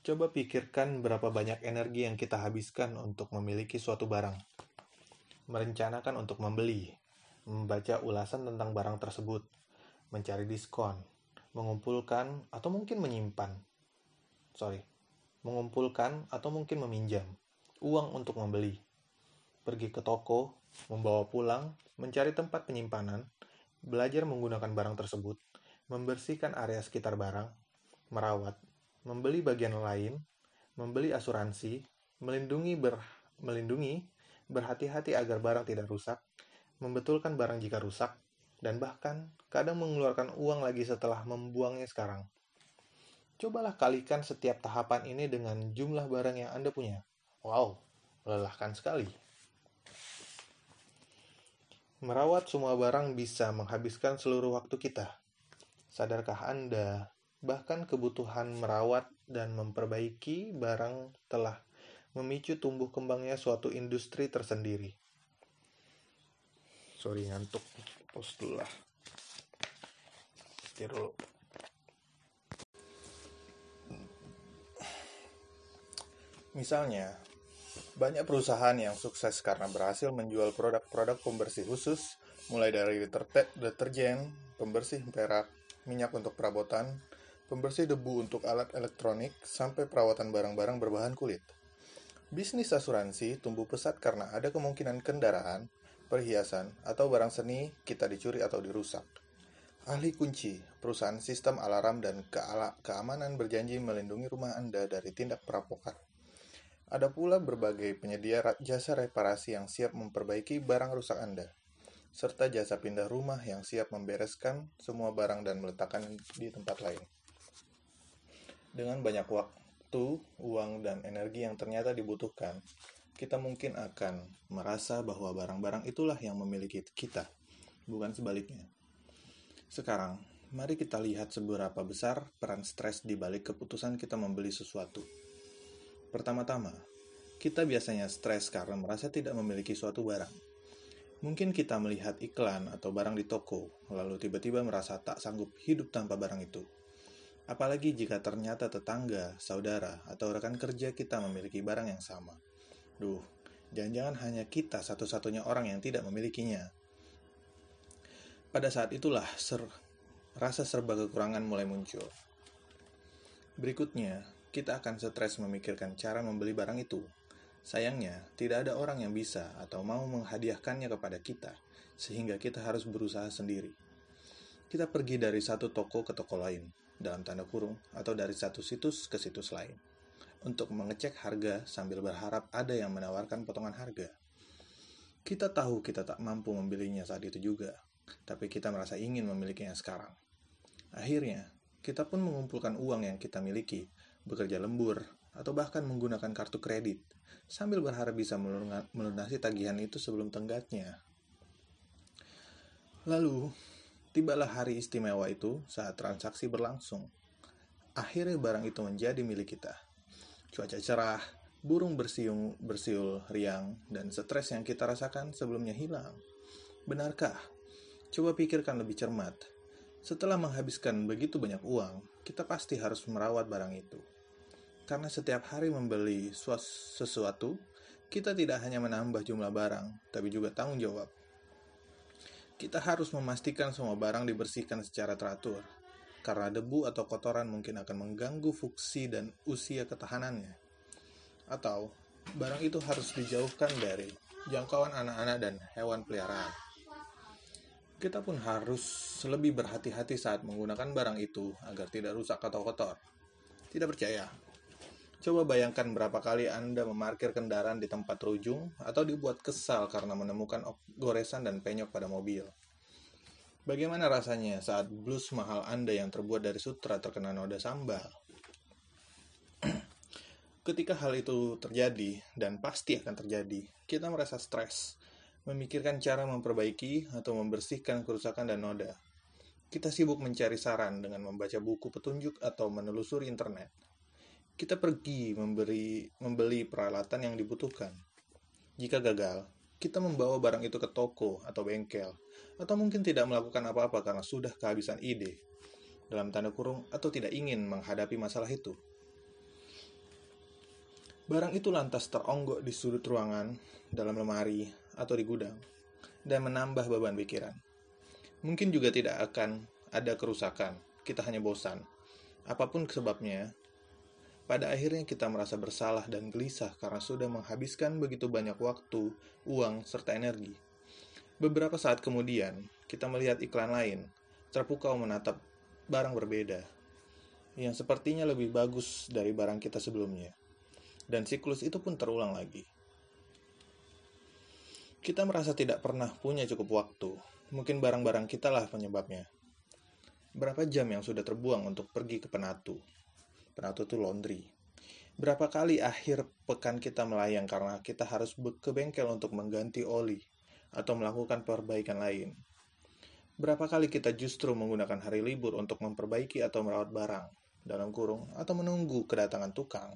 Coba pikirkan berapa banyak energi yang kita habiskan untuk memiliki suatu barang. Merencanakan untuk membeli, membaca ulasan tentang barang tersebut, mencari diskon, mengumpulkan atau mungkin menyimpan. Sorry, mengumpulkan atau mungkin meminjam uang untuk membeli. Pergi ke toko, membawa pulang, mencari tempat penyimpanan, belajar menggunakan barang tersebut, membersihkan area sekitar barang, merawat, membeli bagian lain, membeli asuransi, melindungi ber, melindungi, berhati-hati agar barang tidak rusak, membetulkan barang jika rusak, dan bahkan kadang mengeluarkan uang lagi setelah membuangnya sekarang. Cobalah kalikan setiap tahapan ini dengan jumlah barang yang Anda punya. Wow, melelahkan sekali. Merawat semua barang bisa menghabiskan seluruh waktu kita. Sadarkah Anda, bahkan kebutuhan merawat dan memperbaiki barang telah memicu tumbuh kembangnya suatu industri tersendiri. Sorry ngantuk, pos dulu lah. Misalnya, banyak perusahaan yang sukses karena berhasil menjual produk-produk pembersih khusus, mulai dari deterjen, pembersih perak, minyak untuk perabotan, pembersih debu untuk alat elektronik, sampai perawatan barang-barang berbahan kulit. Bisnis asuransi tumbuh pesat karena ada kemungkinan kendaraan, perhiasan, atau barang seni kita dicuri atau dirusak. Ahli kunci, perusahaan sistem alarm dan keamanan berjanji melindungi rumah Anda dari tindak perampokan. Ada pula berbagai penyedia jasa reparasi yang siap memperbaiki barang rusak Anda, serta jasa pindah rumah yang siap membereskan semua barang dan meletakkan di tempat lain. Dengan banyak waktu, uang, dan energi yang ternyata dibutuhkan, kita mungkin akan merasa bahwa barang-barang itulah yang memiliki kita, bukan sebaliknya. Sekarang, mari kita lihat seberapa besar peran stres di balik keputusan kita membeli sesuatu. Pertama-tama, kita biasanya stres karena merasa tidak memiliki suatu barang. Mungkin kita melihat iklan atau barang di toko, lalu tiba-tiba merasa tak sanggup hidup tanpa barang itu. Apalagi jika ternyata tetangga, saudara, atau rekan kerja kita memiliki barang yang sama. Duh, jangan-jangan hanya kita satu-satunya orang yang tidak memilikinya. Pada saat itulah ser rasa serba kekurangan mulai muncul. Berikutnya, kita akan stres memikirkan cara membeli barang itu. Sayangnya, tidak ada orang yang bisa atau mau menghadiahkannya kepada kita, sehingga kita harus berusaha sendiri. Kita pergi dari satu toko ke toko lain, dalam tanda kurung, atau dari satu situs ke situs lain untuk mengecek harga sambil berharap ada yang menawarkan potongan harga. Kita tahu kita tak mampu membelinya saat itu juga, tapi kita merasa ingin memilikinya sekarang. Akhirnya, kita pun mengumpulkan uang yang kita miliki, bekerja lembur, atau bahkan menggunakan kartu kredit, sambil berharap bisa melunasi tagihan itu sebelum tenggatnya. Lalu, tibalah hari istimewa itu saat transaksi berlangsung. Akhirnya barang itu menjadi milik kita cuaca cerah, burung bersiung bersiul riang, dan stres yang kita rasakan sebelumnya hilang. Benarkah? Coba pikirkan lebih cermat. Setelah menghabiskan begitu banyak uang, kita pasti harus merawat barang itu. Karena setiap hari membeli sesuatu, kita tidak hanya menambah jumlah barang, tapi juga tanggung jawab. Kita harus memastikan semua barang dibersihkan secara teratur, karena debu atau kotoran mungkin akan mengganggu fungsi dan usia ketahanannya. Atau, barang itu harus dijauhkan dari jangkauan anak-anak dan hewan peliharaan. Kita pun harus lebih berhati-hati saat menggunakan barang itu agar tidak rusak atau kotor. Tidak percaya? Coba bayangkan berapa kali Anda memarkir kendaraan di tempat rujung atau dibuat kesal karena menemukan goresan dan penyok pada mobil. Bagaimana rasanya saat blus mahal Anda yang terbuat dari sutra terkena noda sambal? *clears throat* Ketika hal itu terjadi, dan pasti akan terjadi, kita merasa stres, memikirkan cara memperbaiki atau membersihkan kerusakan dan noda. Kita sibuk mencari saran dengan membaca buku petunjuk atau menelusuri internet. Kita pergi memberi, membeli peralatan yang dibutuhkan. Jika gagal, kita membawa barang itu ke toko atau bengkel atau mungkin tidak melakukan apa-apa karena sudah kehabisan ide, dalam tanda kurung, atau tidak ingin menghadapi masalah itu. Barang itu lantas teronggok di sudut ruangan, dalam lemari, atau di gudang, dan menambah beban pikiran. Mungkin juga tidak akan ada kerusakan, kita hanya bosan. Apa pun sebabnya, pada akhirnya kita merasa bersalah dan gelisah karena sudah menghabiskan begitu banyak waktu, uang, serta energi Beberapa saat kemudian, kita melihat iklan lain, terpukau menatap barang berbeda, yang sepertinya lebih bagus dari barang kita sebelumnya. Dan siklus itu pun terulang lagi. Kita merasa tidak pernah punya cukup waktu, mungkin barang-barang kita lah penyebabnya. Berapa jam yang sudah terbuang untuk pergi ke penatu? Penatu itu laundry. Berapa kali akhir pekan kita melayang karena kita harus ke bengkel untuk mengganti oli atau melakukan perbaikan lain. Berapa kali kita justru menggunakan hari libur untuk memperbaiki atau merawat barang, dalam kurung, atau menunggu kedatangan tukang.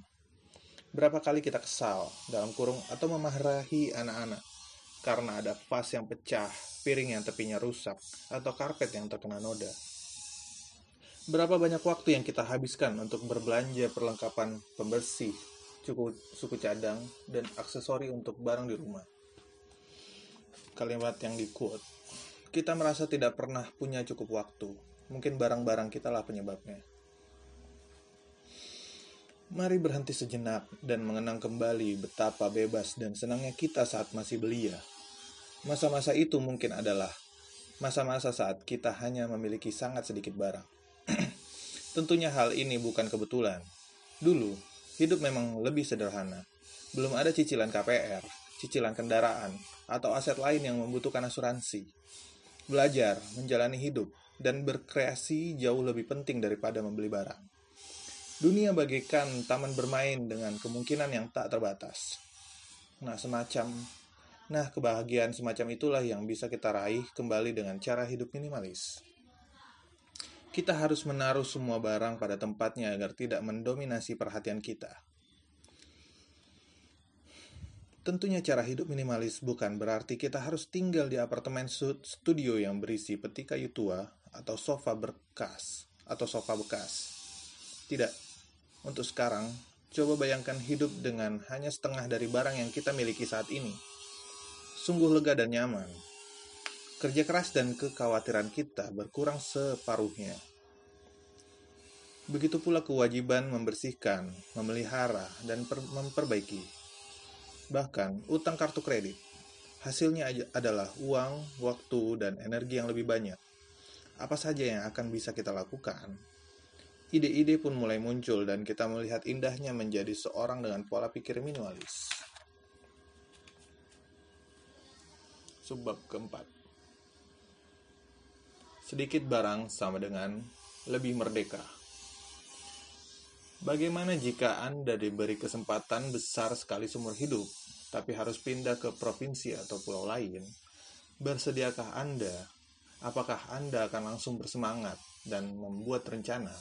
Berapa kali kita kesal, dalam kurung, atau memarahi anak-anak, karena ada vas yang pecah, piring yang tepinya rusak, atau karpet yang terkena noda. Berapa banyak waktu yang kita habiskan untuk berbelanja perlengkapan pembersih, cukup suku cadang, dan aksesori untuk barang di rumah kalimat yang di quote. Kita merasa tidak pernah punya cukup waktu. Mungkin barang-barang kita lah penyebabnya. Mari berhenti sejenak dan mengenang kembali betapa bebas dan senangnya kita saat masih belia. Masa-masa itu mungkin adalah masa-masa saat kita hanya memiliki sangat sedikit barang. Tentunya hal ini bukan kebetulan. Dulu, hidup memang lebih sederhana. Belum ada cicilan KPR, cicilan kendaraan, atau aset lain yang membutuhkan asuransi. Belajar, menjalani hidup, dan berkreasi jauh lebih penting daripada membeli barang. Dunia bagaikan taman bermain dengan kemungkinan yang tak terbatas. Nah, semacam Nah, kebahagiaan semacam itulah yang bisa kita raih kembali dengan cara hidup minimalis. Kita harus menaruh semua barang pada tempatnya agar tidak mendominasi perhatian kita. Tentunya cara hidup minimalis bukan berarti kita harus tinggal di apartemen studio yang berisi peti kayu tua atau sofa berkas atau sofa bekas. Tidak. Untuk sekarang, Coba bayangkan hidup dengan hanya setengah dari barang yang kita miliki saat ini. Sungguh lega dan nyaman. Kerja keras dan kekhawatiran kita berkurang separuhnya. Begitu pula kewajiban membersihkan, memelihara, dan memperbaiki. Bahkan utang kartu kredit. Hasilnya adalah uang, waktu, dan energi yang lebih banyak. Apa saja yang akan bisa kita lakukan? Ide-ide pun mulai muncul dan kita melihat indahnya menjadi seorang dengan pola pikir minimalis. Subbab keempat. Sedikit barang sama dengan lebih merdeka. Bagaimana jika Anda diberi kesempatan besar sekali seumur hidup, tapi harus pindah ke provinsi atau pulau lain? Bersediakah Anda? Apakah Anda akan langsung bersemangat dan membuat rencana?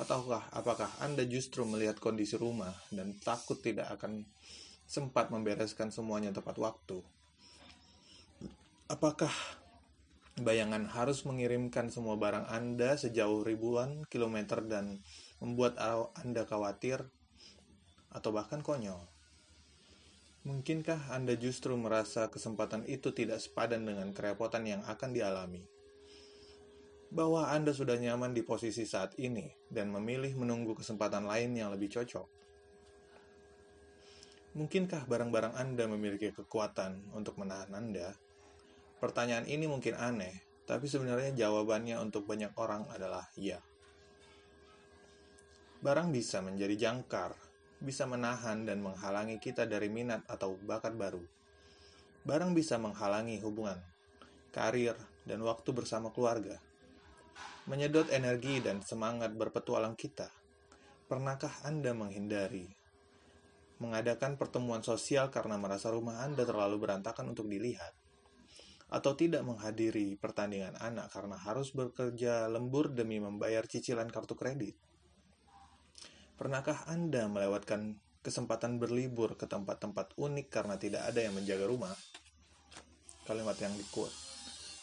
Ataukah apakah Anda justru melihat kondisi rumah dan takut tidak akan sempat membereskan semuanya tepat waktu? Apakah bayangan harus mengirimkan semua barang Anda sejauh ribuan kilometer dan membuat Anda khawatir atau bahkan konyol? Mungkinkah Anda justru merasa kesempatan itu tidak sepadan dengan kerepotan yang akan dialami? bahwa Anda sudah nyaman di posisi saat ini dan memilih menunggu kesempatan lain yang lebih cocok. Mungkinkah barang-barang Anda memiliki kekuatan untuk menahan Anda? Pertanyaan ini mungkin aneh, tapi sebenarnya jawabannya untuk banyak orang adalah ya. Barang bisa menjadi jangkar, bisa menahan dan menghalangi kita dari minat atau bakat baru. Barang bisa menghalangi hubungan, karir, dan waktu bersama keluarga menyedot energi dan semangat berpetualang kita. Pernahkah Anda menghindari mengadakan pertemuan sosial karena merasa rumah Anda terlalu berantakan untuk dilihat? Atau tidak menghadiri pertandingan anak karena harus bekerja lembur demi membayar cicilan kartu kredit? Pernahkah Anda melewatkan kesempatan berlibur ke tempat-tempat unik karena tidak ada yang menjaga rumah? Kalimat yang dikuat.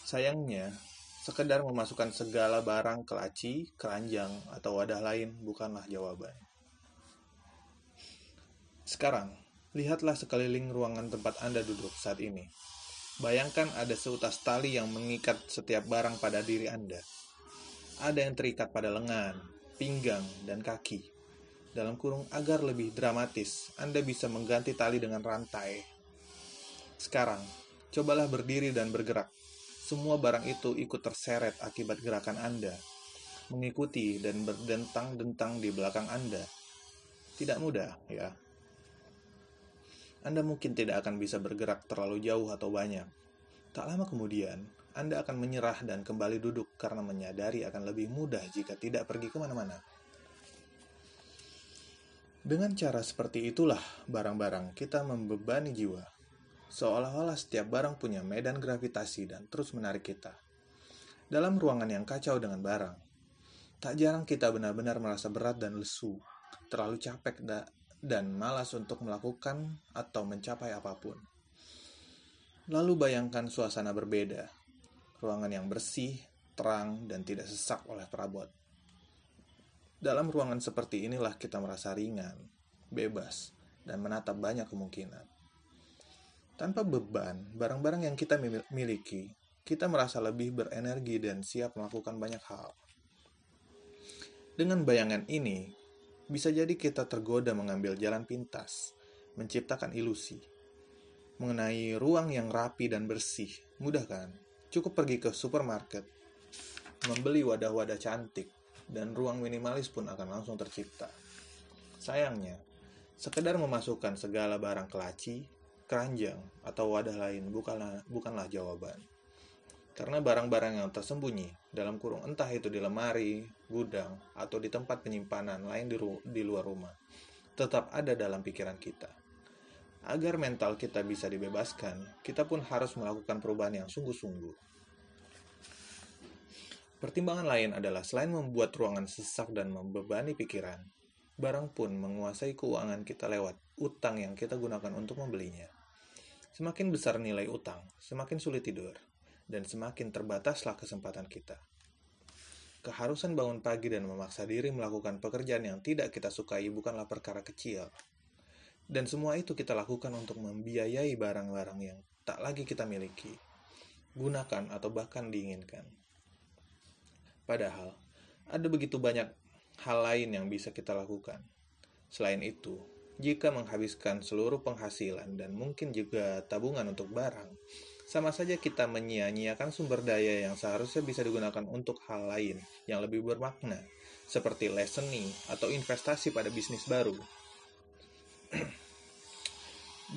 Sayangnya, Sekedar memasukkan segala barang ke laci, keranjang, atau wadah lain bukanlah jawaban. Sekarang, lihatlah sekeliling ruangan tempat Anda duduk saat ini. Bayangkan ada seutas tali yang mengikat setiap barang pada diri Anda. Ada yang terikat pada lengan, pinggang, dan kaki. Dalam kurung agar lebih dramatis, Anda bisa mengganti tali dengan rantai. Sekarang, cobalah berdiri dan bergerak semua barang itu ikut terseret akibat gerakan Anda, mengikuti dan berdentang-dentang di belakang Anda. Tidak mudah, ya. Anda mungkin tidak akan bisa bergerak terlalu jauh atau banyak. Tak lama kemudian, Anda akan menyerah dan kembali duduk karena menyadari akan lebih mudah jika tidak pergi ke mana-mana. Dengan cara seperti itulah barang-barang kita membebani jiwa Seolah-olah setiap barang punya medan gravitasi dan terus menarik kita. Dalam ruangan yang kacau dengan barang, tak jarang kita benar-benar merasa berat dan lesu, terlalu capek da dan malas untuk melakukan atau mencapai apa pun. Lalu bayangkan suasana berbeda, ruangan yang bersih, terang, dan tidak sesak oleh perabot. Dalam ruangan seperti inilah kita merasa ringan, bebas, dan menatap banyak kemungkinan. Tanpa beban, barang-barang yang kita miliki, kita merasa lebih berenergi dan siap melakukan banyak hal. Dengan bayangan ini, bisa jadi kita tergoda mengambil jalan pintas, menciptakan ilusi. Mengenai ruang yang rapi dan bersih, mudah kan? Cukup pergi ke supermarket, membeli wadah-wadah cantik, dan ruang minimalis pun akan langsung tercipta. Sayangnya, sekedar memasukkan segala barang ke laci, keranjang, atau wadah lain bukanlah, bukanlah jawaban. Karena barang-barang yang tersembunyi dalam kurung entah itu di lemari, gudang, atau di tempat penyimpanan lain di, di luar rumah, tetap ada dalam pikiran kita. Agar mental kita bisa dibebaskan, kita pun harus melakukan perubahan yang sungguh-sungguh. Pertimbangan lain adalah selain membuat ruangan sesak dan membebani pikiran, barang pun menguasai keuangan kita lewat utang yang kita gunakan untuk membelinya. Semakin besar nilai utang, semakin sulit tidur, dan semakin terbataslah kesempatan kita. keharusan bangun pagi dan memaksa diri melakukan pekerjaan yang tidak kita sukai bukanlah perkara kecil. Dan semua itu kita lakukan untuk membiayai barang-barang yang tak lagi kita miliki, gunakan atau bahkan diinginkan. Padahal, ada begitu banyak hal lain yang bisa kita lakukan. Selain itu, jika menghabiskan seluruh penghasilan dan mungkin juga tabungan untuk barang, sama saja kita menyia-nyiakan sumber daya yang seharusnya bisa digunakan untuk hal lain yang lebih bermakna, seperti lessening atau investasi pada bisnis baru. *clears throat*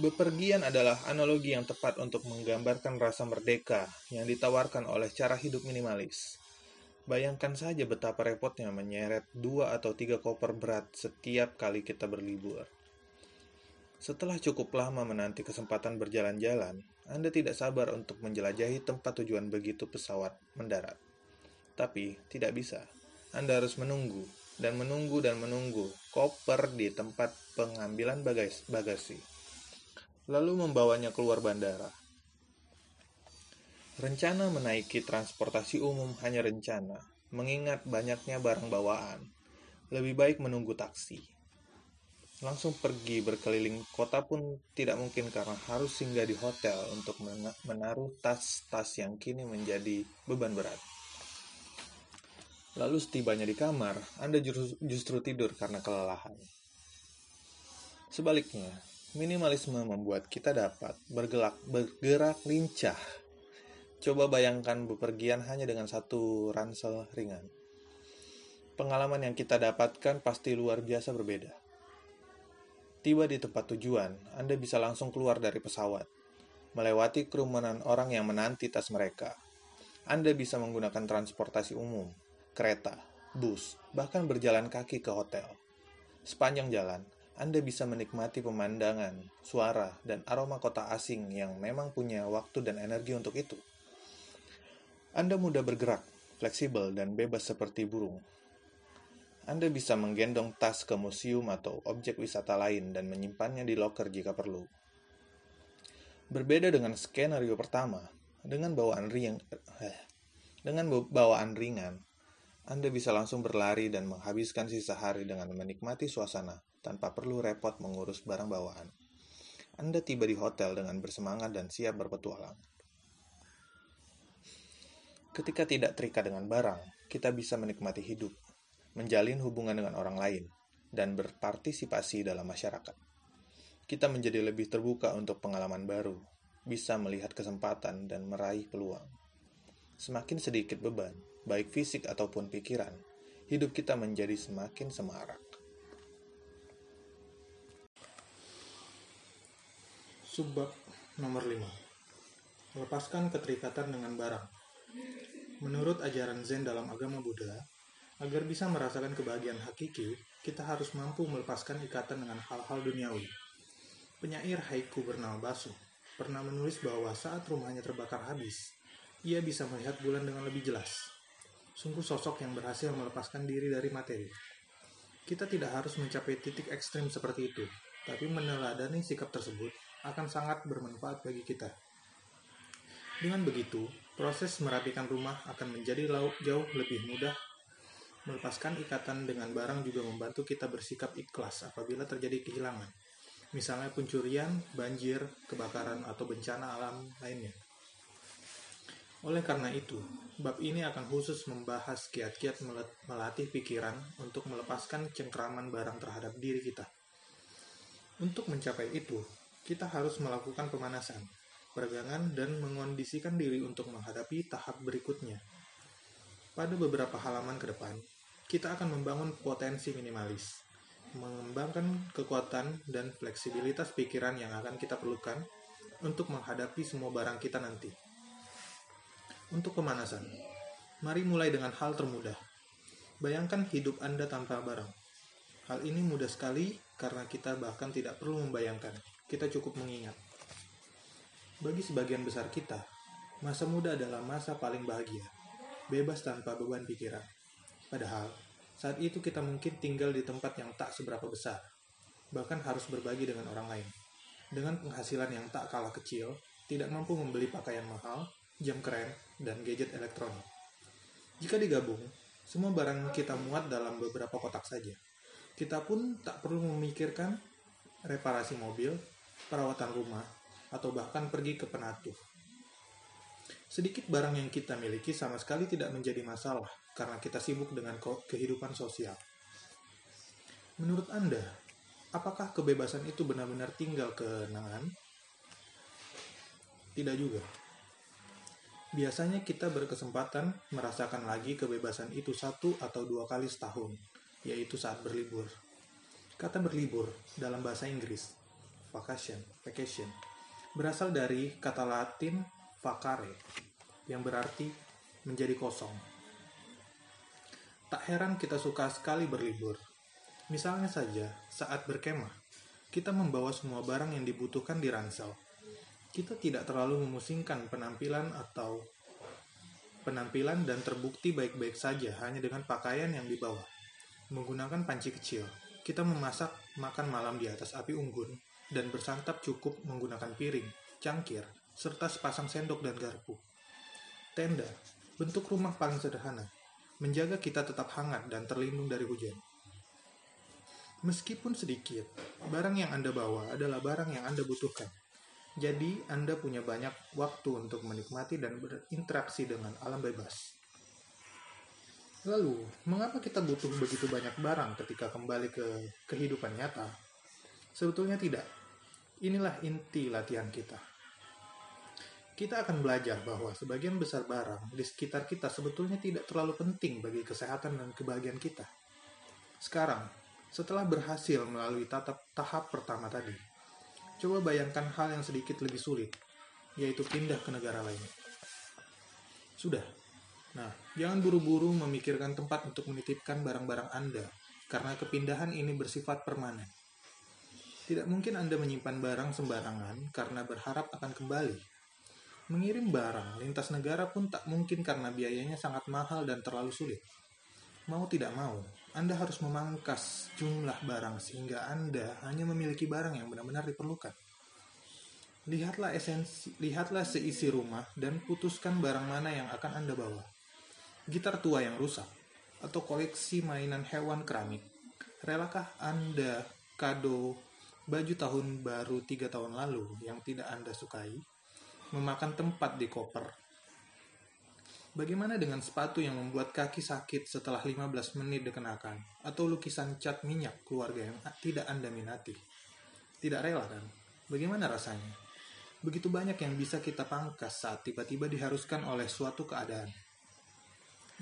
Bepergian adalah analogi yang tepat untuk menggambarkan rasa merdeka yang ditawarkan oleh cara hidup minimalis. Bayangkan saja betapa repotnya menyeret dua atau tiga koper berat setiap kali kita berlibur. Setelah cukup lama menanti kesempatan berjalan-jalan, anda tidak sabar untuk menjelajahi tempat tujuan begitu pesawat mendarat. Tapi tidak bisa. Anda harus menunggu dan menunggu dan menunggu koper di tempat pengambilan bagasi. Lalu membawanya keluar bandara. Rencana menaiki transportasi umum hanya rencana, mengingat banyaknya barang bawaan. Lebih baik menunggu taksi langsung pergi berkeliling kota pun tidak mungkin karena harus singgah di hotel untuk menaruh tas-tas yang kini menjadi beban berat. Lalu setibanya di kamar, Anda justru tidur karena kelelahan. Sebaliknya, minimalisme membuat kita dapat bergerak, bergerak lincah. Coba bayangkan bepergian hanya dengan satu ransel ringan. Pengalaman yang kita dapatkan pasti luar biasa berbeda Tiba di tempat tujuan, Anda bisa langsung keluar dari pesawat, melewati kerumunan orang yang menanti tas mereka. Anda bisa menggunakan transportasi umum, kereta, bus, bahkan berjalan kaki ke hotel. Sepanjang jalan, Anda bisa menikmati pemandangan, suara, dan aroma kota asing yang memang punya waktu dan energi untuk itu. Anda mudah bergerak, fleksibel, dan bebas seperti burung, anda bisa menggendong tas ke museum atau objek wisata lain dan menyimpannya di loker jika perlu. Berbeda dengan skenario pertama, dengan bawaan ringan, eh, dengan bawaan ringan, Anda bisa langsung berlari dan menghabiskan sisa hari dengan menikmati suasana tanpa perlu repot mengurus barang bawaan. Anda tiba di hotel dengan bersemangat dan siap berpetualang. Ketika tidak terikat dengan barang, kita bisa menikmati hidup menjalin hubungan dengan orang lain, dan berpartisipasi dalam masyarakat. Kita menjadi lebih terbuka untuk pengalaman baru, bisa melihat kesempatan dan meraih peluang. Semakin sedikit beban, baik fisik ataupun pikiran, hidup kita menjadi semakin semarak. Subbab nomor 5 Melepaskan keterikatan dengan barang Menurut ajaran Zen dalam agama Buddha, Agar bisa merasakan kebahagiaan hakiki, kita harus mampu melepaskan ikatan dengan hal-hal duniawi. Penyair haiku bernama Basu pernah menulis bahwa saat rumahnya terbakar habis, ia bisa melihat bulan dengan lebih jelas. Sungguh sosok yang berhasil melepaskan diri dari materi. Kita tidak harus mencapai titik ekstrim seperti itu, tapi meneladani sikap tersebut akan sangat bermanfaat bagi kita. Dengan begitu, proses merapikan rumah akan menjadi jauh lebih mudah Melepaskan ikatan dengan barang juga membantu kita bersikap ikhlas apabila terjadi kehilangan. Misalnya pencurian, banjir, kebakaran, atau bencana alam lainnya. Oleh karena itu, bab ini akan khusus membahas kiat-kiat melatih pikiran untuk melepaskan cengkraman barang terhadap diri kita. Untuk mencapai itu, kita harus melakukan pemanasan, peregangan, dan mengondisikan diri untuk menghadapi tahap berikutnya. Pada beberapa halaman ke depan, kita akan membangun potensi minimalis, mengembangkan kekuatan dan fleksibilitas pikiran yang akan kita perlukan untuk menghadapi semua barang kita nanti. Untuk pemanasan, mari mulai dengan hal termudah. Bayangkan hidup Anda tanpa barang. Hal ini mudah sekali karena kita bahkan tidak perlu membayangkan, kita cukup mengingat. Bagi sebagian besar kita, masa muda adalah masa paling bahagia, bebas tanpa beban pikiran. Padahal, saat itu kita mungkin tinggal di tempat yang tak seberapa besar, bahkan harus berbagi dengan orang lain. Dengan penghasilan yang tak kalah kecil, tidak mampu membeli pakaian mahal, jam keren, dan gadget elektronik. Jika digabung, Semua barang kita muat dalam beberapa kotak saja. Kita pun tak perlu memikirkan reparasi mobil, perawatan rumah, atau bahkan pergi ke penatuh. Sedikit barang yang kita miliki sama sekali tidak menjadi masalah karena kita sibuk dengan kehidupan sosial. Menurut Anda, apakah kebebasan itu benar-benar tinggal kenangan? Tidak juga. Biasanya kita berkesempatan merasakan lagi kebebasan itu satu atau dua kali setahun, yaitu saat berlibur. Kata berlibur dalam bahasa Inggris, vacation, vacation, berasal dari kata Latin vacare, yang berarti menjadi kosong. Tak heran kita suka sekali berlibur. Misalnya saja, saat berkemah, kita membawa semua barang yang dibutuhkan di ransel. Kita tidak terlalu memusingkan penampilan atau penampilan dan terbukti baik-baik saja hanya dengan pakaian yang dibawa. Menggunakan panci kecil, kita memasak makan malam di atas api unggun dan bersantap cukup menggunakan piring, cangkir, serta sepasang sendok dan garpu. Tenda, bentuk rumah paling sederhana, menjaga kita tetap hangat dan terlindung dari hujan. Meskipun sedikit, barang yang Anda bawa adalah barang yang Anda butuhkan. Jadi, Anda punya banyak waktu untuk menikmati dan berinteraksi dengan alam bebas. Lalu, mengapa kita butuh begitu banyak barang ketika kembali ke kehidupan nyata? Sebetulnya tidak. Inilah inti latihan kita kita akan belajar bahwa sebagian besar barang di sekitar kita sebetulnya tidak terlalu penting bagi kesehatan dan kebahagiaan kita. Sekarang, setelah berhasil melalui tahap, tahap pertama tadi, coba bayangkan hal yang sedikit lebih sulit, yaitu pindah ke negara lain. Sudah. Nah, jangan buru-buru memikirkan tempat untuk menitipkan barang-barang Anda, karena kepindahan ini bersifat permanen. Tidak mungkin Anda menyimpan barang sembarangan karena berharap akan kembali Mengirim barang lintas negara pun tak mungkin karena biayanya sangat mahal dan terlalu sulit. Mau tidak mau, Anda harus memangkas jumlah barang sehingga Anda hanya memiliki barang yang benar-benar diperlukan. Lihatlah esensi, lihatlah seisi rumah dan putuskan barang mana yang akan Anda bawa. Gitar tua yang rusak atau koleksi mainan hewan keramik. Relakah Anda kado baju tahun baru tiga tahun lalu yang tidak Anda sukai? memakan tempat di koper. Bagaimana dengan sepatu yang membuat kaki sakit setelah 15 menit dikenakan? Atau lukisan cat minyak keluarga yang tidak Anda minati? Tidak rela kan? Bagaimana rasanya? Begitu banyak yang bisa kita pangkas saat tiba-tiba diharuskan oleh suatu keadaan.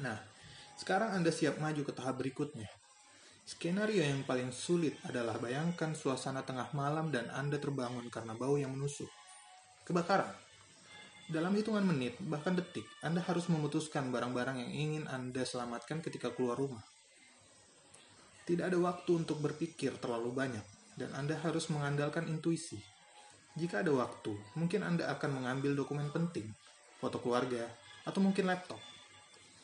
Nah, sekarang Anda siap maju ke tahap berikutnya. Skenario yang paling sulit adalah bayangkan suasana tengah malam dan Anda terbangun karena bau yang menusuk. Kebakaran dalam hitungan menit, bahkan detik, Anda harus memutuskan barang-barang yang ingin Anda selamatkan ketika keluar rumah. Tidak ada waktu untuk berpikir terlalu banyak, dan Anda harus mengandalkan intuisi. Jika ada waktu, mungkin Anda akan mengambil dokumen penting, foto keluarga, atau mungkin laptop.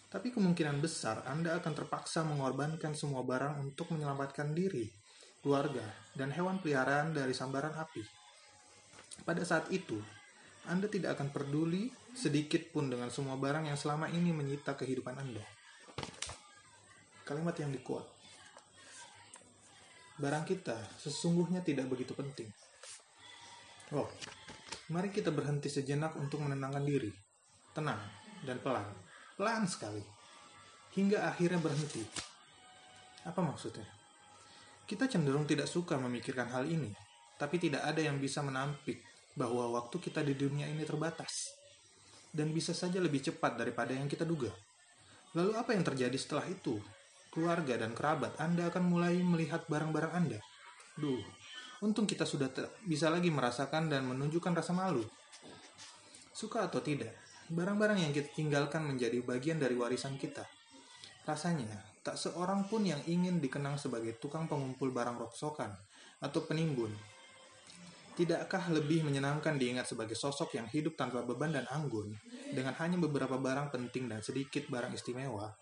Tapi kemungkinan besar Anda akan terpaksa mengorbankan semua barang untuk menyelamatkan diri, keluarga, dan hewan peliharaan dari sambaran api. Pada saat itu, anda tidak akan peduli sedikit pun dengan semua barang yang selama ini menyita kehidupan Anda. Kalimat yang dikuat. Barang kita sesungguhnya tidak begitu penting. Oh, mari kita berhenti sejenak untuk menenangkan diri. Tenang dan pelan. Pelan sekali. Hingga akhirnya berhenti. Apa maksudnya? Kita cenderung tidak suka memikirkan hal ini, tapi tidak ada yang bisa menampik bahwa waktu kita di dunia ini terbatas dan bisa saja lebih cepat daripada yang kita duga. Lalu apa yang terjadi setelah itu? Keluarga dan kerabat Anda akan mulai melihat barang-barang Anda. Duh, untung kita sudah bisa lagi merasakan dan menunjukkan rasa malu. Suka atau tidak, barang-barang yang kita tinggalkan menjadi bagian dari warisan kita. Rasanya, tak seorang pun yang ingin dikenang sebagai tukang pengumpul barang roksokan atau penimbun Tidakkah lebih menyenangkan diingat sebagai sosok yang hidup tanpa beban dan anggun, dengan hanya beberapa barang penting dan sedikit barang istimewa?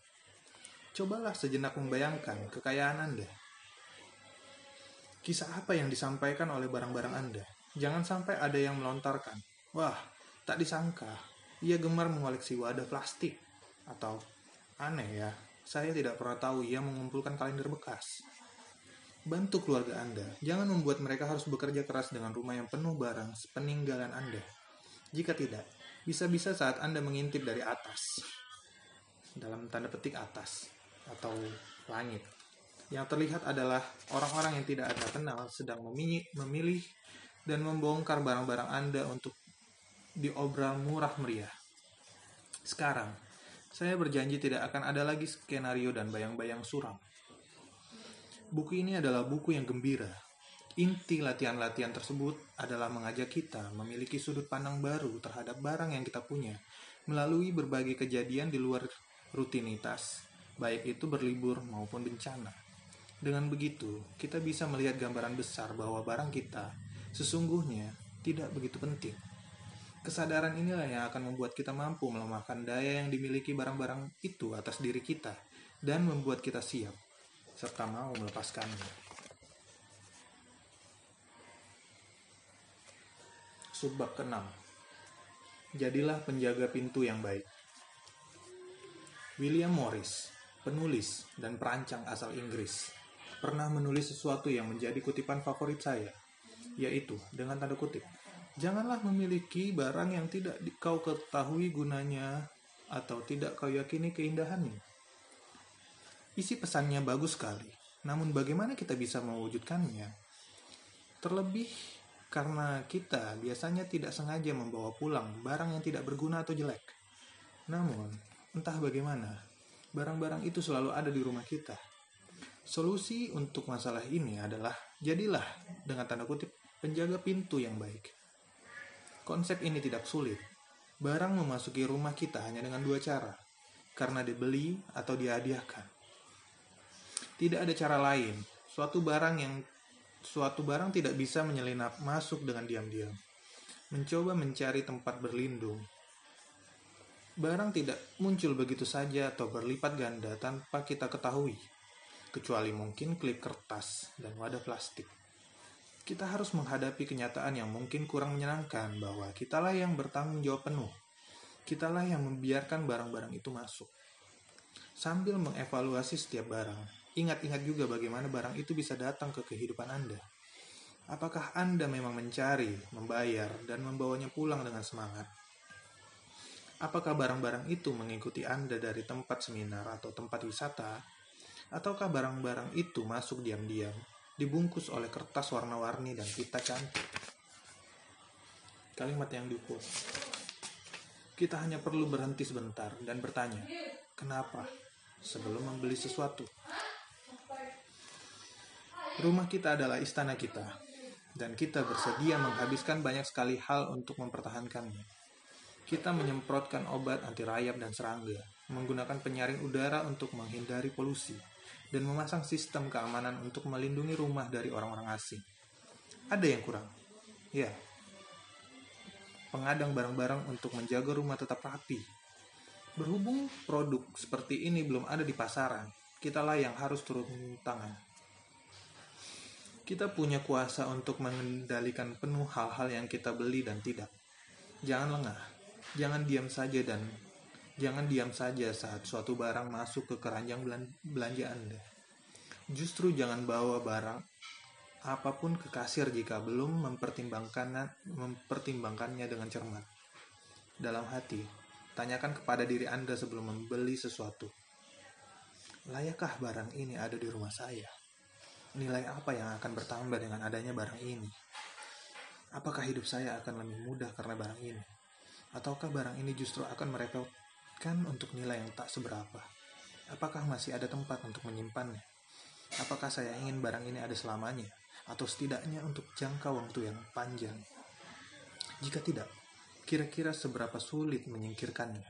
Cobalah sejenak membayangkan kekayaan Anda. Kisah apa yang disampaikan oleh barang-barang Anda? Jangan sampai ada yang melontarkan, wah, tak disangka, ia gemar mengoleksi wadah plastik. Atau, aneh ya, Saya tidak pernah tahu ia mengumpulkan kalender bekas. Bantu keluarga Anda. Jangan membuat mereka harus bekerja keras dengan rumah yang penuh barang peninggalan Anda. Jika tidak, bisa-bisa saat Anda mengintip dari atas, dalam tanda petik atas, atau langit, yang terlihat adalah orang-orang yang tidak Anda kenal sedang memilih dan membongkar barang-barang Anda untuk diobral murah meriah. Sekarang, saya berjanji tidak akan ada lagi skenario dan bayang-bayang suram. Buku ini adalah buku yang gembira. Inti latihan-latihan tersebut adalah mengajak kita memiliki sudut pandang baru terhadap barang yang kita punya melalui berbagai kejadian di luar rutinitas, baik itu berlibur maupun bencana. Dengan begitu, kita bisa melihat gambaran besar bahwa barang kita sesungguhnya tidak begitu penting. Kesadaran inilah yang akan membuat kita mampu melemahkan daya yang dimiliki barang-barang itu atas diri kita dan membuat kita siap serta mau melepaskannya. Subbab ke-6 Jadilah penjaga pintu yang baik. William Morris, penulis dan perancang asal Inggris, pernah menulis sesuatu yang menjadi kutipan favorit saya, yaitu dengan tanda kutip, Janganlah memiliki barang yang tidak kau ketahui gunanya atau tidak kau yakini keindahannya. Isi pesannya bagus sekali, namun bagaimana kita bisa mewujudkannya? Terlebih karena kita biasanya tidak sengaja membawa pulang barang yang tidak berguna atau jelek. Namun, entah bagaimana, barang-barang itu selalu ada di rumah kita. Solusi untuk masalah ini adalah jadilah dengan tanda kutip penjaga pintu yang baik. Konsep ini tidak sulit. Barang memasuki rumah kita hanya dengan dua cara, karena dibeli atau dihadiahkan. Tidak ada cara lain. Suatu barang yang suatu barang tidak bisa menyelinap masuk dengan diam-diam. Mencoba mencari tempat berlindung. Barang tidak muncul begitu saja atau berlipat ganda tanpa kita ketahui, kecuali mungkin klip kertas dan wadah plastik. Kita harus menghadapi kenyataan yang mungkin kurang menyenangkan bahwa kitalah yang bertanggung jawab penuh. Kitalah yang membiarkan barang-barang itu masuk. Sambil mengevaluasi setiap barang, Ingat-ingat juga bagaimana barang itu bisa datang ke kehidupan Anda. Apakah Anda memang mencari, membayar, dan membawanya pulang dengan semangat? Apakah barang-barang itu mengikuti Anda dari tempat seminar atau tempat wisata? Ataukah barang-barang itu masuk diam-diam, dibungkus oleh kertas warna-warni dan pita cantik? Kalimat yang diukur. Kita hanya perlu berhenti sebentar dan bertanya, kenapa? Sebelum membeli sesuatu. Rumah kita adalah istana kita, dan kita bersedia menghabiskan banyak sekali hal untuk mempertahankannya. Kita menyemprotkan obat anti rayap dan serangga, menggunakan penyaring udara untuk menghindari polusi, dan memasang sistem keamanan untuk melindungi rumah dari orang-orang asing. Ada yang kurang? Ya, pengadang barang-barang untuk menjaga rumah tetap rapi. Berhubung produk seperti ini belum ada di pasaran, kitalah yang harus turun tangan kita punya kuasa untuk mengendalikan penuh hal-hal yang kita beli dan tidak. Jangan lengah, jangan diam saja dan jangan diam saja saat suatu barang masuk ke keranjang belanja Anda. Justru jangan bawa barang apa pun ke kasir jika belum mempertimbangkan mempertimbangkannya dengan cermat. Dalam hati, tanyakan kepada diri Anda sebelum membeli sesuatu. Layakkah barang ini ada di rumah saya? nilai apa yang akan bertambah dengan adanya barang ini? Apakah hidup saya akan lebih mudah karena barang ini? Ataukah barang ini justru akan merepotkan untuk nilai yang tak seberapa? Apakah masih ada tempat untuk menyimpannya? Apakah saya ingin barang ini ada selamanya? Atau setidaknya untuk jangka waktu yang panjang? Jika tidak, kira-kira seberapa sulit menyingkirkannya?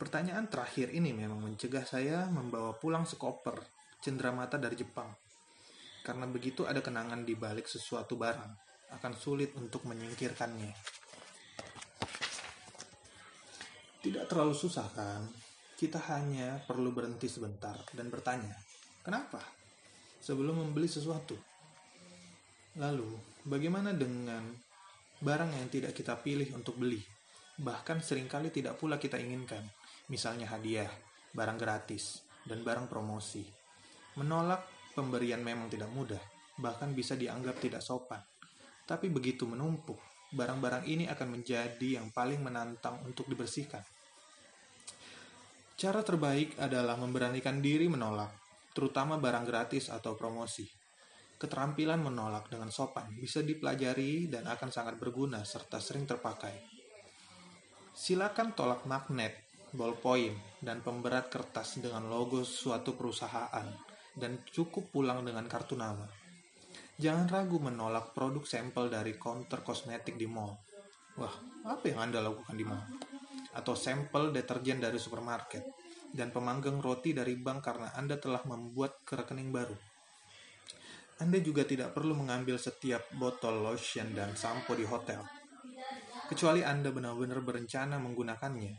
Pertanyaan terakhir ini memang mencegah saya membawa pulang sekoper cenderamata dari Jepang karena begitu ada kenangan di balik sesuatu barang, akan sulit untuk menyingkirkannya. Tidak terlalu susah kan? Kita hanya perlu berhenti sebentar dan bertanya, kenapa? Sebelum membeli sesuatu. Lalu, bagaimana dengan barang yang tidak kita pilih untuk beli? Bahkan sering kali tidak pula kita inginkan, misalnya hadiah, barang gratis, dan barang promosi. Menolak pemberian memang tidak mudah, bahkan bisa dianggap tidak sopan. Tapi begitu menumpuk, barang-barang ini akan menjadi yang paling menantang untuk dibersihkan. Cara terbaik adalah memberanikan diri menolak, terutama barang gratis atau promosi. Keterampilan menolak dengan sopan bisa dipelajari dan akan sangat berguna serta sering terpakai. Silakan tolak magnet, ballpoint, dan pemberat kertas dengan logo suatu perusahaan dan cukup pulang dengan kartu nama. Jangan ragu menolak produk sampel dari counter kosmetik di mall. Wah, apa yang Anda lakukan di mall? Atau sampel deterjen dari supermarket dan pemanggang roti dari bank karena Anda telah membuat rekening baru. Anda juga tidak perlu mengambil setiap botol lotion dan sampo di hotel. Kecuali Anda benar-benar berencana menggunakannya.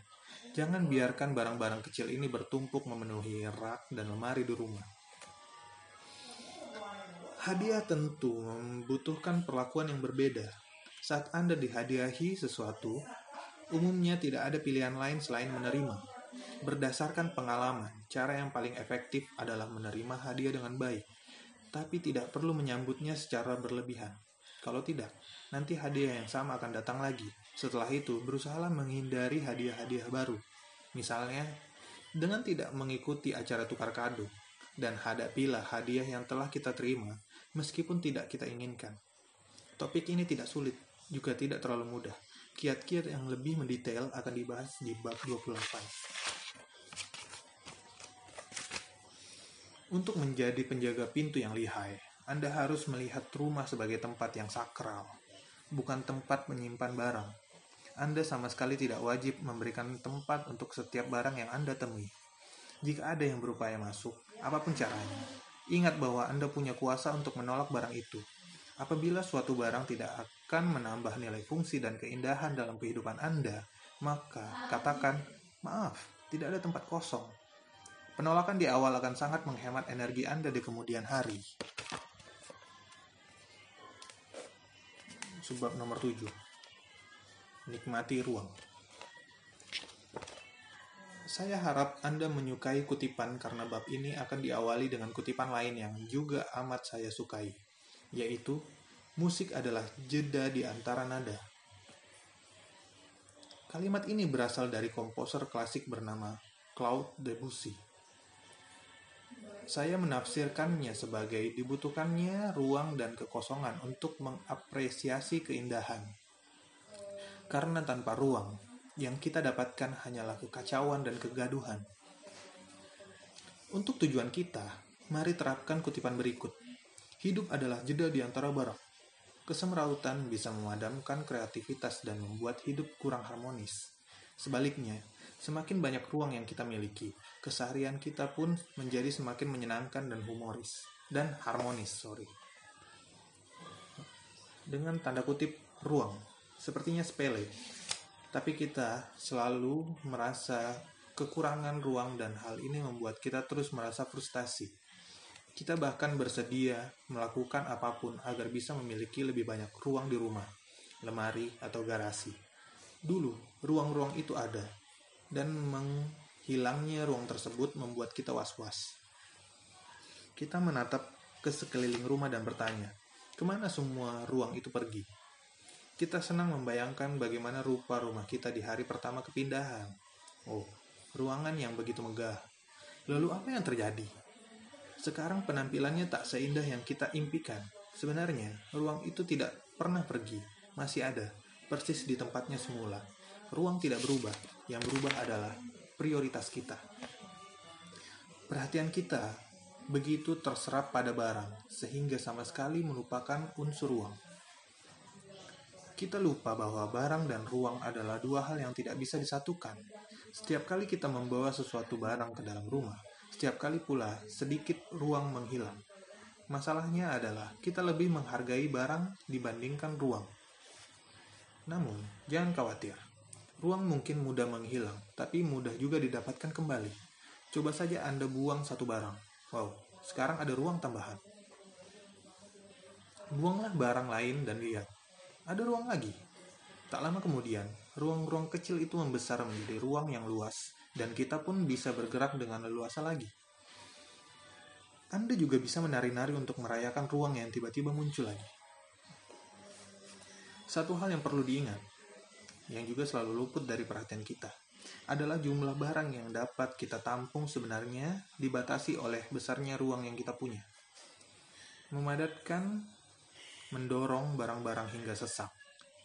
Jangan biarkan barang-barang kecil ini bertumpuk memenuhi rak dan lemari di rumah. Hadiah tentu membutuhkan perlakuan yang berbeda. Saat Anda dihadiahi sesuatu, umumnya tidak ada pilihan lain selain menerima. Berdasarkan pengalaman, cara yang paling efektif adalah menerima hadiah dengan baik tapi tidak perlu menyambutnya secara berlebihan. Kalau tidak, nanti hadiah yang sama akan datang lagi. Setelah itu, berusahalah menghindari hadiah-hadiah baru. Misalnya, dengan tidak mengikuti acara tukar kado, dan hadapilah hadiah yang telah kita terima, meskipun tidak kita inginkan. Topik ini tidak sulit, juga tidak terlalu mudah. Kiat-kiat yang lebih mendetail akan dibahas di bab 28. Untuk menjadi penjaga pintu yang lihai, Anda harus melihat rumah sebagai tempat yang sakral, bukan tempat menyimpan barang. Anda sama sekali tidak wajib memberikan tempat untuk setiap barang yang Anda temui. Jika ada yang berupaya masuk, apa pun caranya, ingat bahwa Anda punya kuasa untuk menolak barang itu. Apabila suatu barang tidak akan menambah nilai fungsi dan keindahan dalam kehidupan Anda, maka katakan, "Maaf, tidak ada tempat kosong." Penolakan di awal akan sangat menghemat energi Anda di kemudian hari. Sebab nomor 7. Nikmati ruang. Saya harap Anda menyukai kutipan karena bab ini akan diawali dengan kutipan lain yang juga amat saya sukai, yaitu musik adalah jeda di antara nada. Kalimat ini berasal dari komposer klasik bernama Claude Debussy saya menafsirkannya sebagai dibutuhkannya ruang dan kekosongan untuk mengapresiasi keindahan. Karena tanpa ruang, yang kita dapatkan hanyalah kekacauan dan kegaduhan. Untuk tujuan kita, mari terapkan kutipan berikut. Hidup adalah jeda di antara barang. Kesemrautan bisa memadamkan kreativitas dan membuat hidup kurang harmonis. Sebaliknya, Semakin banyak ruang yang kita miliki, keseharian kita pun menjadi semakin menyenangkan dan humoris dan harmonis, sorry. Dengan tanda kutip ruang, sepertinya sepele, tapi kita selalu merasa kekurangan ruang dan hal ini membuat kita terus merasa frustasi. Kita bahkan bersedia melakukan apa pun agar bisa memiliki lebih banyak ruang di rumah, lemari, atau garasi. Dulu, ruang-ruang itu ada, dan menghilangnya ruang tersebut membuat kita was-was. Kita menatap ke sekeliling rumah dan bertanya, ke mana semua ruang itu pergi? Kita senang membayangkan bagaimana rupa rumah kita di hari pertama kepindahan. Oh, ruangan yang begitu megah. Lalu apa yang terjadi? Sekarang penampilannya tak seindah yang kita impikan. Sebenarnya, ruang itu tidak pernah pergi, masih ada, persis di tempatnya semula ruang tidak berubah. Yang berubah adalah prioritas kita. Perhatian kita begitu terserap pada barang, sehingga sama sekali melupakan unsur ruang. Kita lupa bahwa barang dan ruang adalah dua hal yang tidak bisa disatukan. Setiap kali kita membawa sesuatu barang ke dalam rumah, setiap kali pula sedikit ruang menghilang. Masalahnya adalah kita lebih menghargai barang dibandingkan ruang. Namun, jangan khawatir Ruang mungkin mudah menghilang, tapi mudah juga didapatkan kembali. Coba saja Anda buang satu barang. Wow, sekarang ada ruang tambahan. Buanglah barang lain dan lihat. Ada ruang lagi. Tak lama kemudian, ruang-ruang kecil itu membesar menjadi ruang yang luas, dan kita pun bisa bergerak dengan leluasa lagi. Anda juga bisa menari-nari untuk merayakan ruang yang tiba-tiba muncul lagi. Satu hal yang perlu diingat, yang juga selalu luput dari perhatian kita, adalah jumlah barang yang dapat kita tampung sebenarnya dibatasi oleh besarnya ruang yang kita punya. Memadatkan mendorong barang-barang hingga sesak,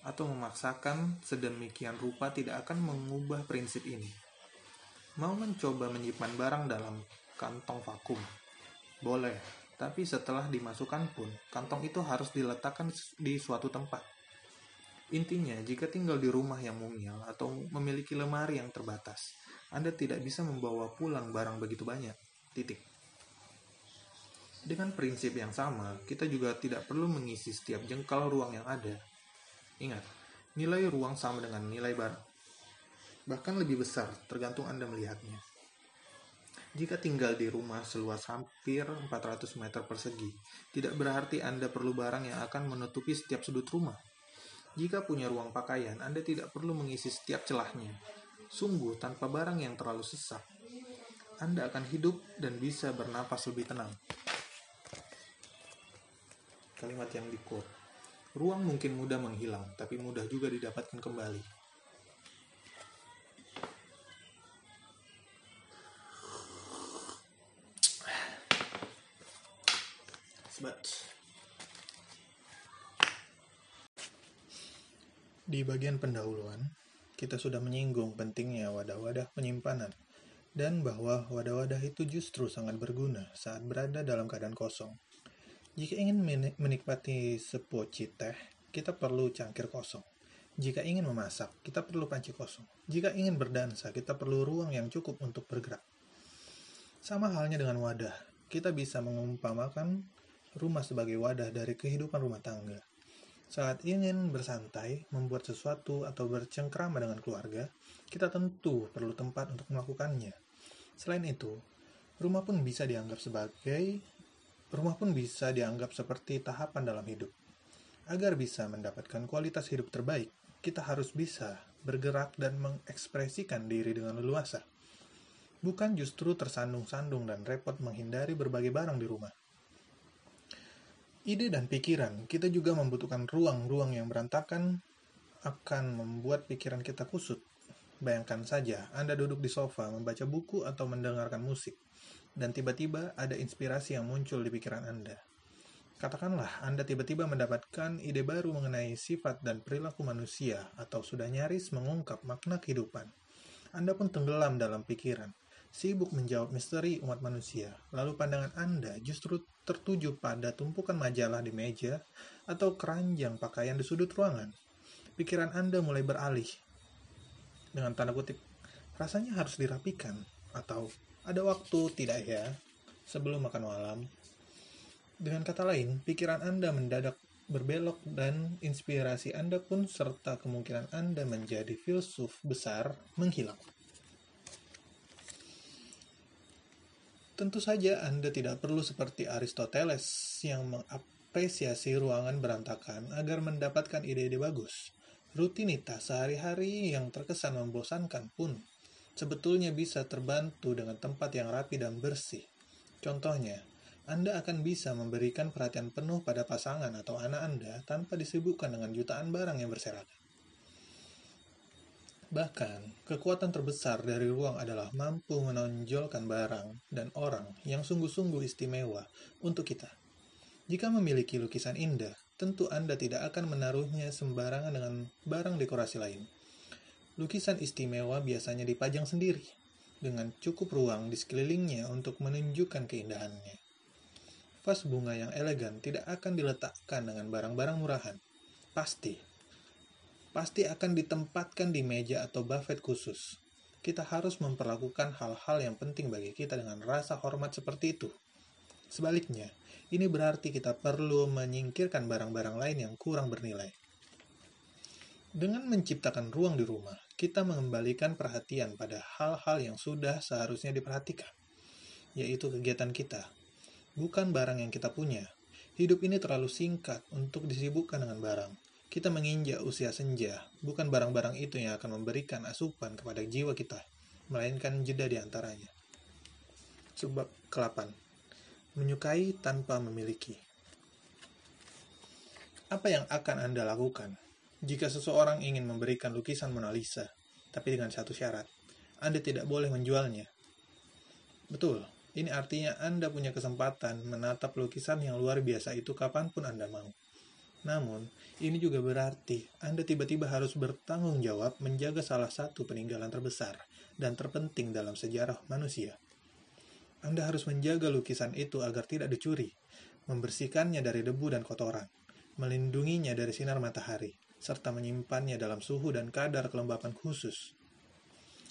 atau memaksakan sedemikian rupa tidak akan mengubah prinsip ini. Mau mencoba menyimpan barang dalam kantong vakum? Boleh, tapi setelah dimasukkan pun, kantong itu harus diletakkan di suatu tempat. Intinya, jika tinggal di rumah yang mungil atau memiliki lemari yang terbatas, Anda tidak bisa membawa pulang barang begitu banyak. Titik. Dengan prinsip yang sama, kita juga tidak perlu mengisi setiap jengkal ruang yang ada. Ingat, nilai ruang sama dengan nilai barang. Bahkan lebih besar, tergantung Anda melihatnya. Jika tinggal di rumah seluas hampir 400 meter persegi, tidak berarti Anda perlu barang yang akan menutupi setiap sudut rumah. Jika punya ruang pakaian, Anda tidak perlu mengisi setiap celahnya. Sungguh, tanpa barang yang terlalu sesak, Anda akan hidup dan bisa bernapas lebih tenang kalimat yang di quote. Ruang mungkin mudah menghilang, tapi mudah juga didapatkan kembali. Sebat. Di bagian pendahuluan, kita sudah menyinggung pentingnya wadah-wadah penyimpanan dan bahwa wadah-wadah itu justru sangat berguna saat berada dalam keadaan kosong. Jika ingin menikmati sepoci teh, kita perlu cangkir kosong. Jika ingin memasak, kita perlu panci kosong. Jika ingin berdansa, kita perlu ruang yang cukup untuk bergerak. Sama halnya dengan wadah, kita bisa mengumpamakan rumah sebagai wadah dari kehidupan rumah tangga. Saat ingin bersantai, membuat sesuatu, atau bercengkrama dengan keluarga, kita tentu perlu tempat untuk melakukannya. Selain itu, rumah pun bisa dianggap sebagai Rumah pun bisa dianggap seperti tahapan dalam hidup. Agar bisa mendapatkan kualitas hidup terbaik, kita harus bisa bergerak dan mengekspresikan diri dengan leluasa. Bukan justru tersandung-sandung dan repot menghindari berbagai barang di rumah. Ide dan pikiran, kita juga membutuhkan ruang-ruang yang berantakan akan membuat pikiran kita kusut. Bayangkan saja, Anda duduk di sofa, membaca buku atau mendengarkan musik dan tiba-tiba ada inspirasi yang muncul di pikiran Anda. Katakanlah Anda tiba-tiba mendapatkan ide baru mengenai sifat dan perilaku manusia atau sudah nyaris mengungkap makna kehidupan. Anda pun tenggelam dalam pikiran, sibuk menjawab misteri umat manusia. Lalu pandangan Anda justru tertuju pada tumpukan majalah di meja atau keranjang pakaian di sudut ruangan. Pikiran Anda mulai beralih. Dengan tanda kutip, rasanya harus dirapikan atau ada waktu tidak ya sebelum makan malam? Dengan kata lain, pikiran Anda mendadak berbelok dan inspirasi Anda pun serta kemungkinan Anda menjadi filsuf besar menghilang. Tentu saja Anda tidak perlu seperti Aristoteles yang mengapresiasi ruangan berantakan agar mendapatkan ide-ide bagus. Rutinitas sehari-hari yang terkesan membosankan pun sebetulnya bisa terbantu dengan tempat yang rapi dan bersih. Contohnya, Anda akan bisa memberikan perhatian penuh pada pasangan atau anak Anda tanpa disibukkan dengan jutaan barang yang berserakan. Bahkan, kekuatan terbesar dari ruang adalah mampu menonjolkan barang dan orang yang sungguh-sungguh istimewa untuk kita. Jika memiliki lukisan indah, tentu Anda tidak akan menaruhnya sembarangan dengan barang dekorasi lain. Lukisan istimewa biasanya dipajang sendiri, dengan cukup ruang di sekelilingnya untuk menunjukkan keindahannya. Vas bunga yang elegan tidak akan diletakkan dengan barang-barang murahan. Pasti. Pasti akan ditempatkan di meja atau buffet khusus. Kita harus memperlakukan hal-hal yang penting bagi kita dengan rasa hormat seperti itu. Sebaliknya, ini berarti kita perlu menyingkirkan barang-barang lain yang kurang bernilai. Dengan menciptakan ruang di rumah, kita mengembalikan perhatian pada hal-hal yang sudah seharusnya diperhatikan, yaitu kegiatan kita, bukan barang yang kita punya. Hidup ini terlalu singkat untuk disibukkan dengan barang. Kita menginjak usia senja, bukan barang-barang itu yang akan memberikan asupan kepada jiwa kita, melainkan jeda di antaranya. Sebab ke-8. Menyukai tanpa memiliki. Apa yang akan Anda lakukan jika seseorang ingin memberikan lukisan Mona Lisa, tapi dengan satu syarat? Anda tidak boleh menjualnya. Betul, ini artinya Anda punya kesempatan menatap lukisan yang luar biasa itu kapan pun Anda mau. Namun, ini juga berarti Anda tiba-tiba harus bertanggung jawab menjaga salah satu peninggalan terbesar dan terpenting dalam sejarah manusia. Anda harus menjaga lukisan itu agar tidak dicuri, membersihkannya dari debu dan kotoran, melindunginya dari sinar matahari, serta menyimpannya dalam suhu dan kadar kelembapan khusus.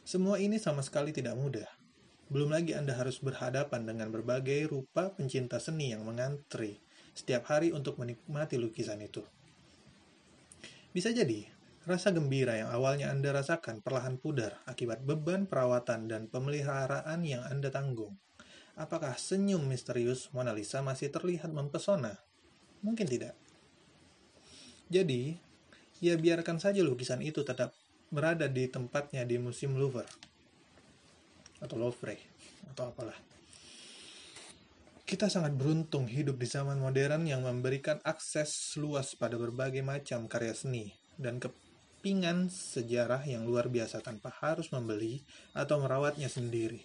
Semua ini sama sekali tidak mudah. Belum lagi Anda harus berhadapan dengan berbagai rupa pencinta seni yang mengantri setiap hari untuk menikmati lukisan itu. Bisa jadi, rasa gembira yang awalnya Anda rasakan perlahan pudar akibat beban perawatan dan pemeliharaan yang Anda tanggung. Apakah senyum misterius Mona Lisa masih terlihat mempesona? Mungkin tidak. Jadi, ya biarkan saja lukisan itu tetap berada di tempatnya di Museum Louvre atau Louvre atau apalah. Kita sangat beruntung hidup di zaman modern yang memberikan akses luas pada berbagai macam karya seni dan kepingan sejarah yang luar biasa tanpa harus membeli atau merawatnya sendiri.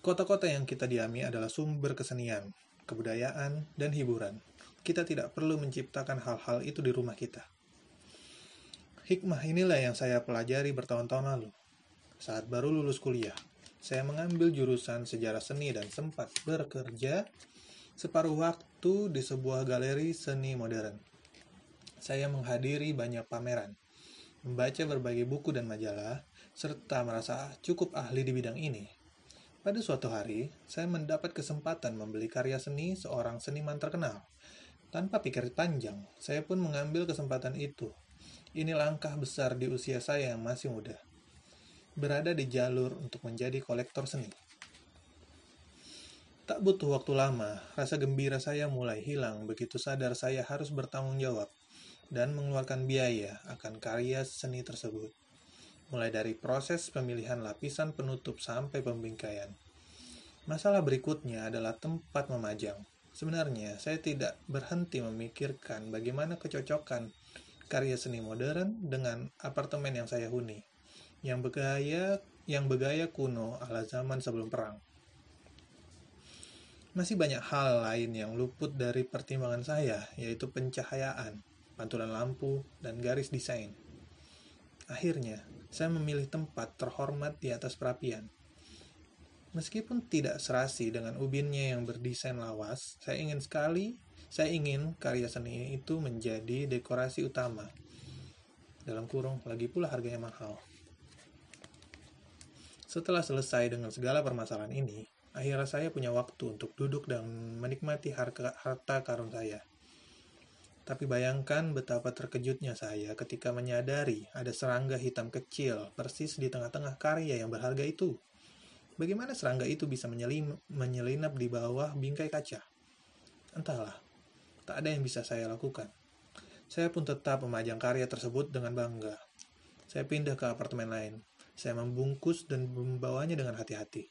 Kota-kota yang kita diami adalah sumber kesenian, kebudayaan, dan hiburan. Kita tidak perlu menciptakan hal-hal itu di rumah kita. Hikmah inilah yang saya pelajari bertahun-tahun lalu. Saat baru lulus kuliah, saya mengambil jurusan sejarah seni dan sempat bekerja separuh waktu di sebuah galeri seni modern. Saya menghadiri banyak pameran, membaca berbagai buku dan majalah, serta merasa cukup ahli di bidang ini pada suatu hari, saya mendapat kesempatan membeli karya seni seorang seniman terkenal. Tanpa pikir panjang, saya pun mengambil kesempatan itu. Ini langkah besar di usia saya yang masih muda. Berada di jalur untuk menjadi kolektor seni. Tak butuh waktu lama, rasa gembira saya mulai hilang begitu sadar saya harus bertanggung jawab dan mengeluarkan biaya akan karya seni tersebut mulai dari proses pemilihan lapisan penutup sampai pembingkaian. Masalah berikutnya adalah tempat memajang. Sebenarnya, saya tidak berhenti memikirkan bagaimana kecocokan karya seni modern dengan apartemen yang saya huni, yang bergaya yang bergaya kuno ala zaman sebelum perang. Masih banyak hal lain yang luput dari pertimbangan saya, yaitu pencahayaan, pantulan lampu, dan garis desain. Akhirnya, saya memilih tempat terhormat di atas perapian. Meskipun tidak serasi dengan ubinnya yang berdesain lawas, saya ingin sekali, saya ingin karya seni itu menjadi dekorasi utama. Dalam kurung, lagi pula harganya mahal. Setelah selesai dengan segala permasalahan ini, akhirnya saya punya waktu untuk duduk dan menikmati harta, harta karun saya. Tapi bayangkan betapa terkejutnya saya ketika menyadari ada serangga hitam kecil persis di tengah-tengah karya yang berharga itu. Bagaimana serangga itu bisa menyelinap di bawah bingkai kaca? Entahlah, tak ada yang bisa saya lakukan. Saya pun tetap memajang karya tersebut dengan bangga. Saya pindah ke apartemen lain. Saya membungkus dan membawanya dengan hati-hati.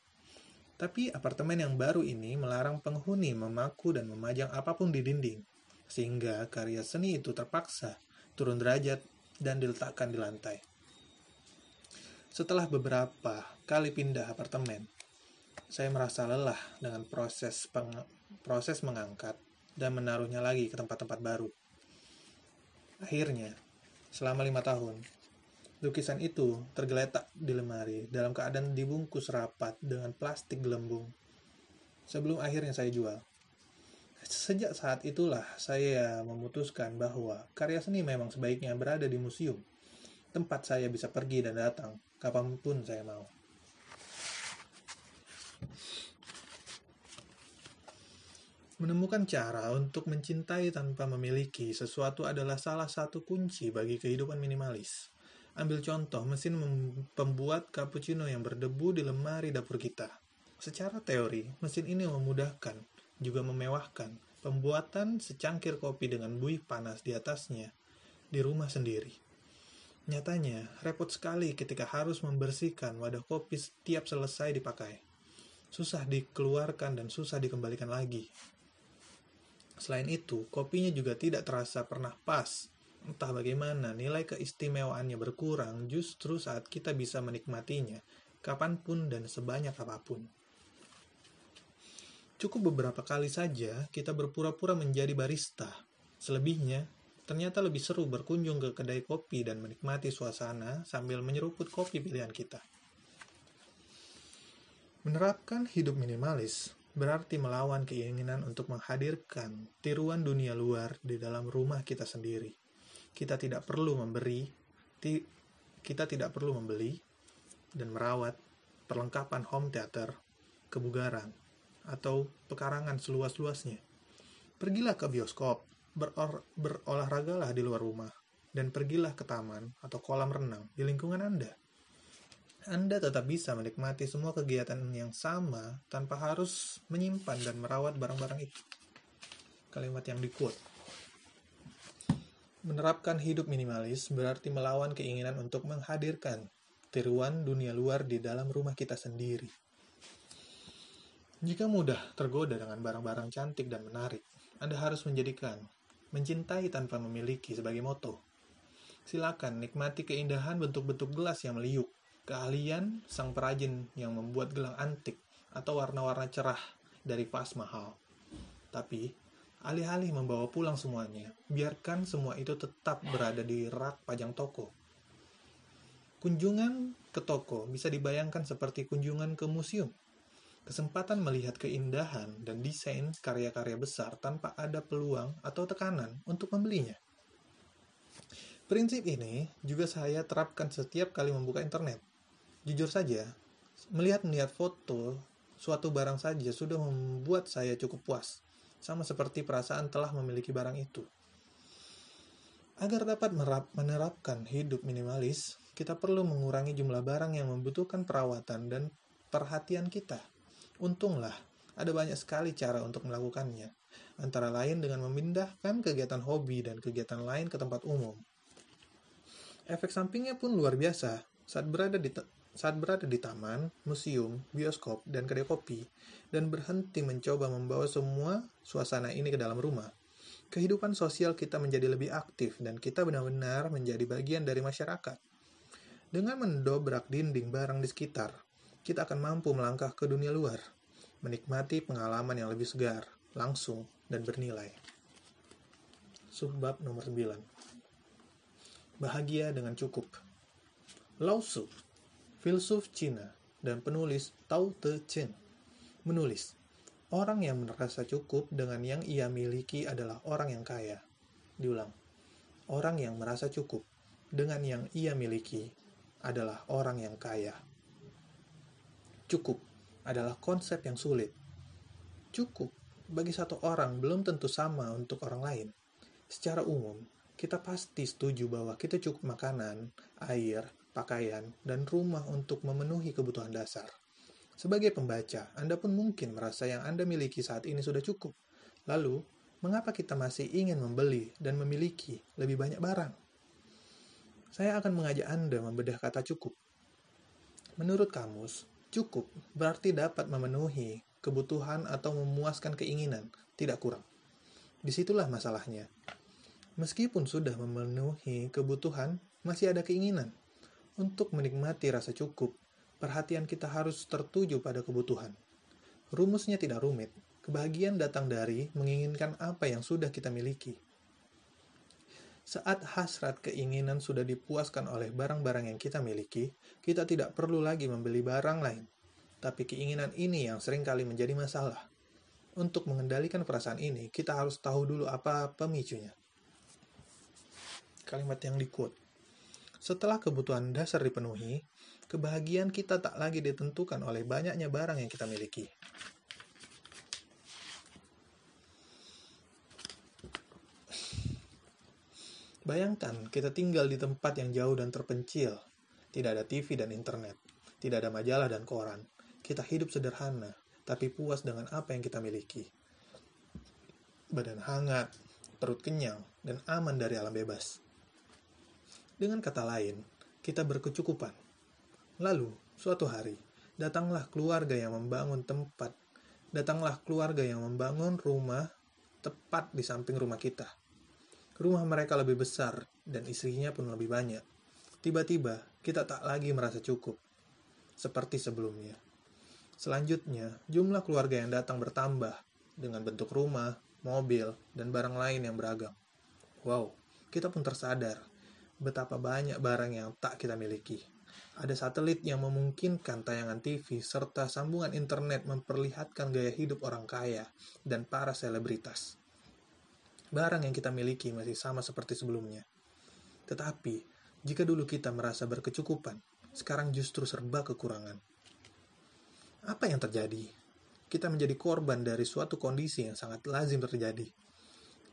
Tapi apartemen yang baru ini melarang penghuni memaku dan memajang apa pun di dinding sehingga karya seni itu terpaksa turun derajat dan diletakkan di lantai. Setelah beberapa kali pindah apartemen, saya merasa lelah dengan proses peng proses mengangkat dan menaruhnya lagi ke tempat-tempat baru. Akhirnya, selama lima tahun, lukisan itu tergeletak di lemari dalam keadaan dibungkus rapat dengan plastik gelembung. Sebelum akhirnya saya jual. Sejak saat itulah saya memutuskan bahwa karya seni memang sebaiknya berada di museum, tempat saya bisa pergi dan datang kapan pun saya mau. Menemukan cara untuk mencintai tanpa memiliki sesuatu adalah salah satu kunci bagi kehidupan minimalis. Ambil contoh mesin pembuat cappuccino yang berdebu di lemari dapur kita. Secara teori, mesin ini memudahkan juga memewahkan pembuatan secangkir kopi dengan buih panas di atasnya di rumah sendiri. Nyatanya, repot sekali ketika harus membersihkan wadah kopi setiap selesai dipakai. susah dikeluarkan dan susah dikembalikan lagi. Selain itu, kopinya juga tidak terasa pernah pas. Entah bagaimana, nilai keistimewaannya berkurang justru saat kita bisa menikmatinya, kapan pun dan sebanyak apa pun. Cukup beberapa kali saja kita berpura-pura menjadi barista. Selebihnya, ternyata lebih seru berkunjung ke kedai kopi dan menikmati suasana sambil menyeruput kopi pilihan kita. Menerapkan hidup minimalis berarti melawan keinginan untuk menghadirkan tiruan dunia luar di dalam rumah kita sendiri. Kita tidak perlu memberi, ti, kita tidak perlu membeli dan merawat perlengkapan home theater, kebugaran, atau pekarangan seluas-luasnya. Pergilah ke bioskop, beror, berolahragalah di luar rumah, dan pergilah ke taman atau kolam renang di lingkungan Anda. Anda tetap bisa menikmati semua kegiatan yang sama tanpa harus menyimpan dan merawat barang-barang itu. Kalimat yang dikuat. Menerapkan hidup minimalis berarti melawan keinginan untuk menghadirkan tiruan dunia luar di dalam rumah kita sendiri. Jika mudah tergoda dengan barang-barang cantik dan menarik, Anda harus menjadikan mencintai tanpa memiliki sebagai moto. Silakan nikmati keindahan bentuk-bentuk gelas yang meliuk, keahlian sang perajin yang membuat gelang antik atau warna-warna cerah dari pas mahal. Tapi, alih-alih membawa pulang semuanya, biarkan semua itu tetap berada di rak pajang toko. Kunjungan ke toko bisa dibayangkan seperti kunjungan ke museum. Kesempatan melihat keindahan dan desain karya-karya besar tanpa ada peluang atau tekanan untuk membelinya. Prinsip ini juga saya terapkan setiap kali membuka internet Jujur saja, melihat-melihat foto suatu barang saja sudah membuat saya cukup puas, sama seperti perasaan telah memiliki barang itu. Agar dapat menerapkan hidup minimalis, kita perlu mengurangi jumlah barang yang membutuhkan perawatan dan perhatian kita. Untunglah, ada banyak sekali cara untuk melakukannya, antara lain dengan memindahkan kegiatan hobi dan kegiatan lain ke tempat umum. Efek sampingnya pun luar biasa. Saat berada di saat berada di taman, museum, bioskop, dan kedai kopi, dan berhenti mencoba membawa semua suasana ini ke dalam rumah. Kehidupan sosial kita menjadi lebih aktif dan kita benar-benar menjadi bagian dari masyarakat. Dengan mendobrak dinding barang di sekitar, kita akan mampu melangkah ke dunia luar, menikmati pengalaman yang lebih segar, langsung, dan bernilai. Subbab nomor 9. Bahagia dengan cukup. Lao Tzu filsuf Cina dan penulis Tao Te Ching, menulis, orang yang merasa cukup dengan yang ia miliki adalah orang yang kaya. Diulang, orang yang merasa cukup dengan yang ia miliki adalah orang yang kaya. Cukup adalah konsep yang sulit. Cukup bagi satu orang belum tentu sama untuk orang lain. Secara umum, kita pasti setuju bahwa kita cukup makanan, air, pakaian, dan rumah untuk memenuhi kebutuhan dasar. Sebagai pembaca, Anda pun mungkin merasa yang Anda miliki saat ini sudah cukup. Lalu, mengapa kita masih ingin membeli dan memiliki lebih banyak barang? Saya akan mengajak Anda membedah kata cukup. Menurut kamus, cukup berarti dapat memenuhi kebutuhan atau memuaskan keinginan, tidak kurang. Di situlah masalahnya. Meskipun sudah memenuhi kebutuhan, masih ada keinginan. Untuk menikmati rasa cukup, perhatian kita harus tertuju pada kebutuhan. Rumusnya tidak rumit. Kebahagiaan datang dari menginginkan apa yang sudah kita miliki. Saat hasrat keinginan sudah dipuaskan oleh barang-barang yang kita miliki, kita tidak perlu lagi membeli barang lain. Tapi keinginan ini yang sering kali menjadi masalah. Untuk mengendalikan perasaan ini, kita harus tahu dulu apa pemicunya. Kalimat yang dikut. Setelah kebutuhan dasar dipenuhi, kebahagiaan kita tak lagi ditentukan oleh banyaknya barang yang kita miliki. Bayangkan kita tinggal di tempat yang jauh dan terpencil. Tidak ada TV dan internet. Tidak ada majalah dan koran. Kita hidup sederhana, tapi puas dengan apa yang kita miliki. Badan hangat, perut kenyang, dan aman dari alam bebas. Dengan kata lain, kita berkecukupan. Lalu, suatu hari, Datanglah keluarga yang membangun tempat. Datanglah keluarga yang membangun rumah tepat di samping rumah kita. Rumah mereka lebih besar dan istrinya pun lebih banyak. Tiba-tiba, kita tak lagi merasa cukup. Seperti sebelumnya. Selanjutnya, jumlah keluarga yang datang bertambah dengan bentuk rumah, mobil, dan barang lain yang beragam. Wow, kita pun tersadar betapa banyak barang yang tak kita miliki. Ada satelit yang memungkinkan tayangan TV serta sambungan internet memperlihatkan gaya hidup orang kaya dan para selebritas. Barang yang kita miliki masih sama seperti sebelumnya. Tetapi, jika dulu kita merasa berkecukupan, sekarang justru serba kekurangan. Apa yang terjadi? Kita menjadi korban dari suatu kondisi yang sangat lazim terjadi,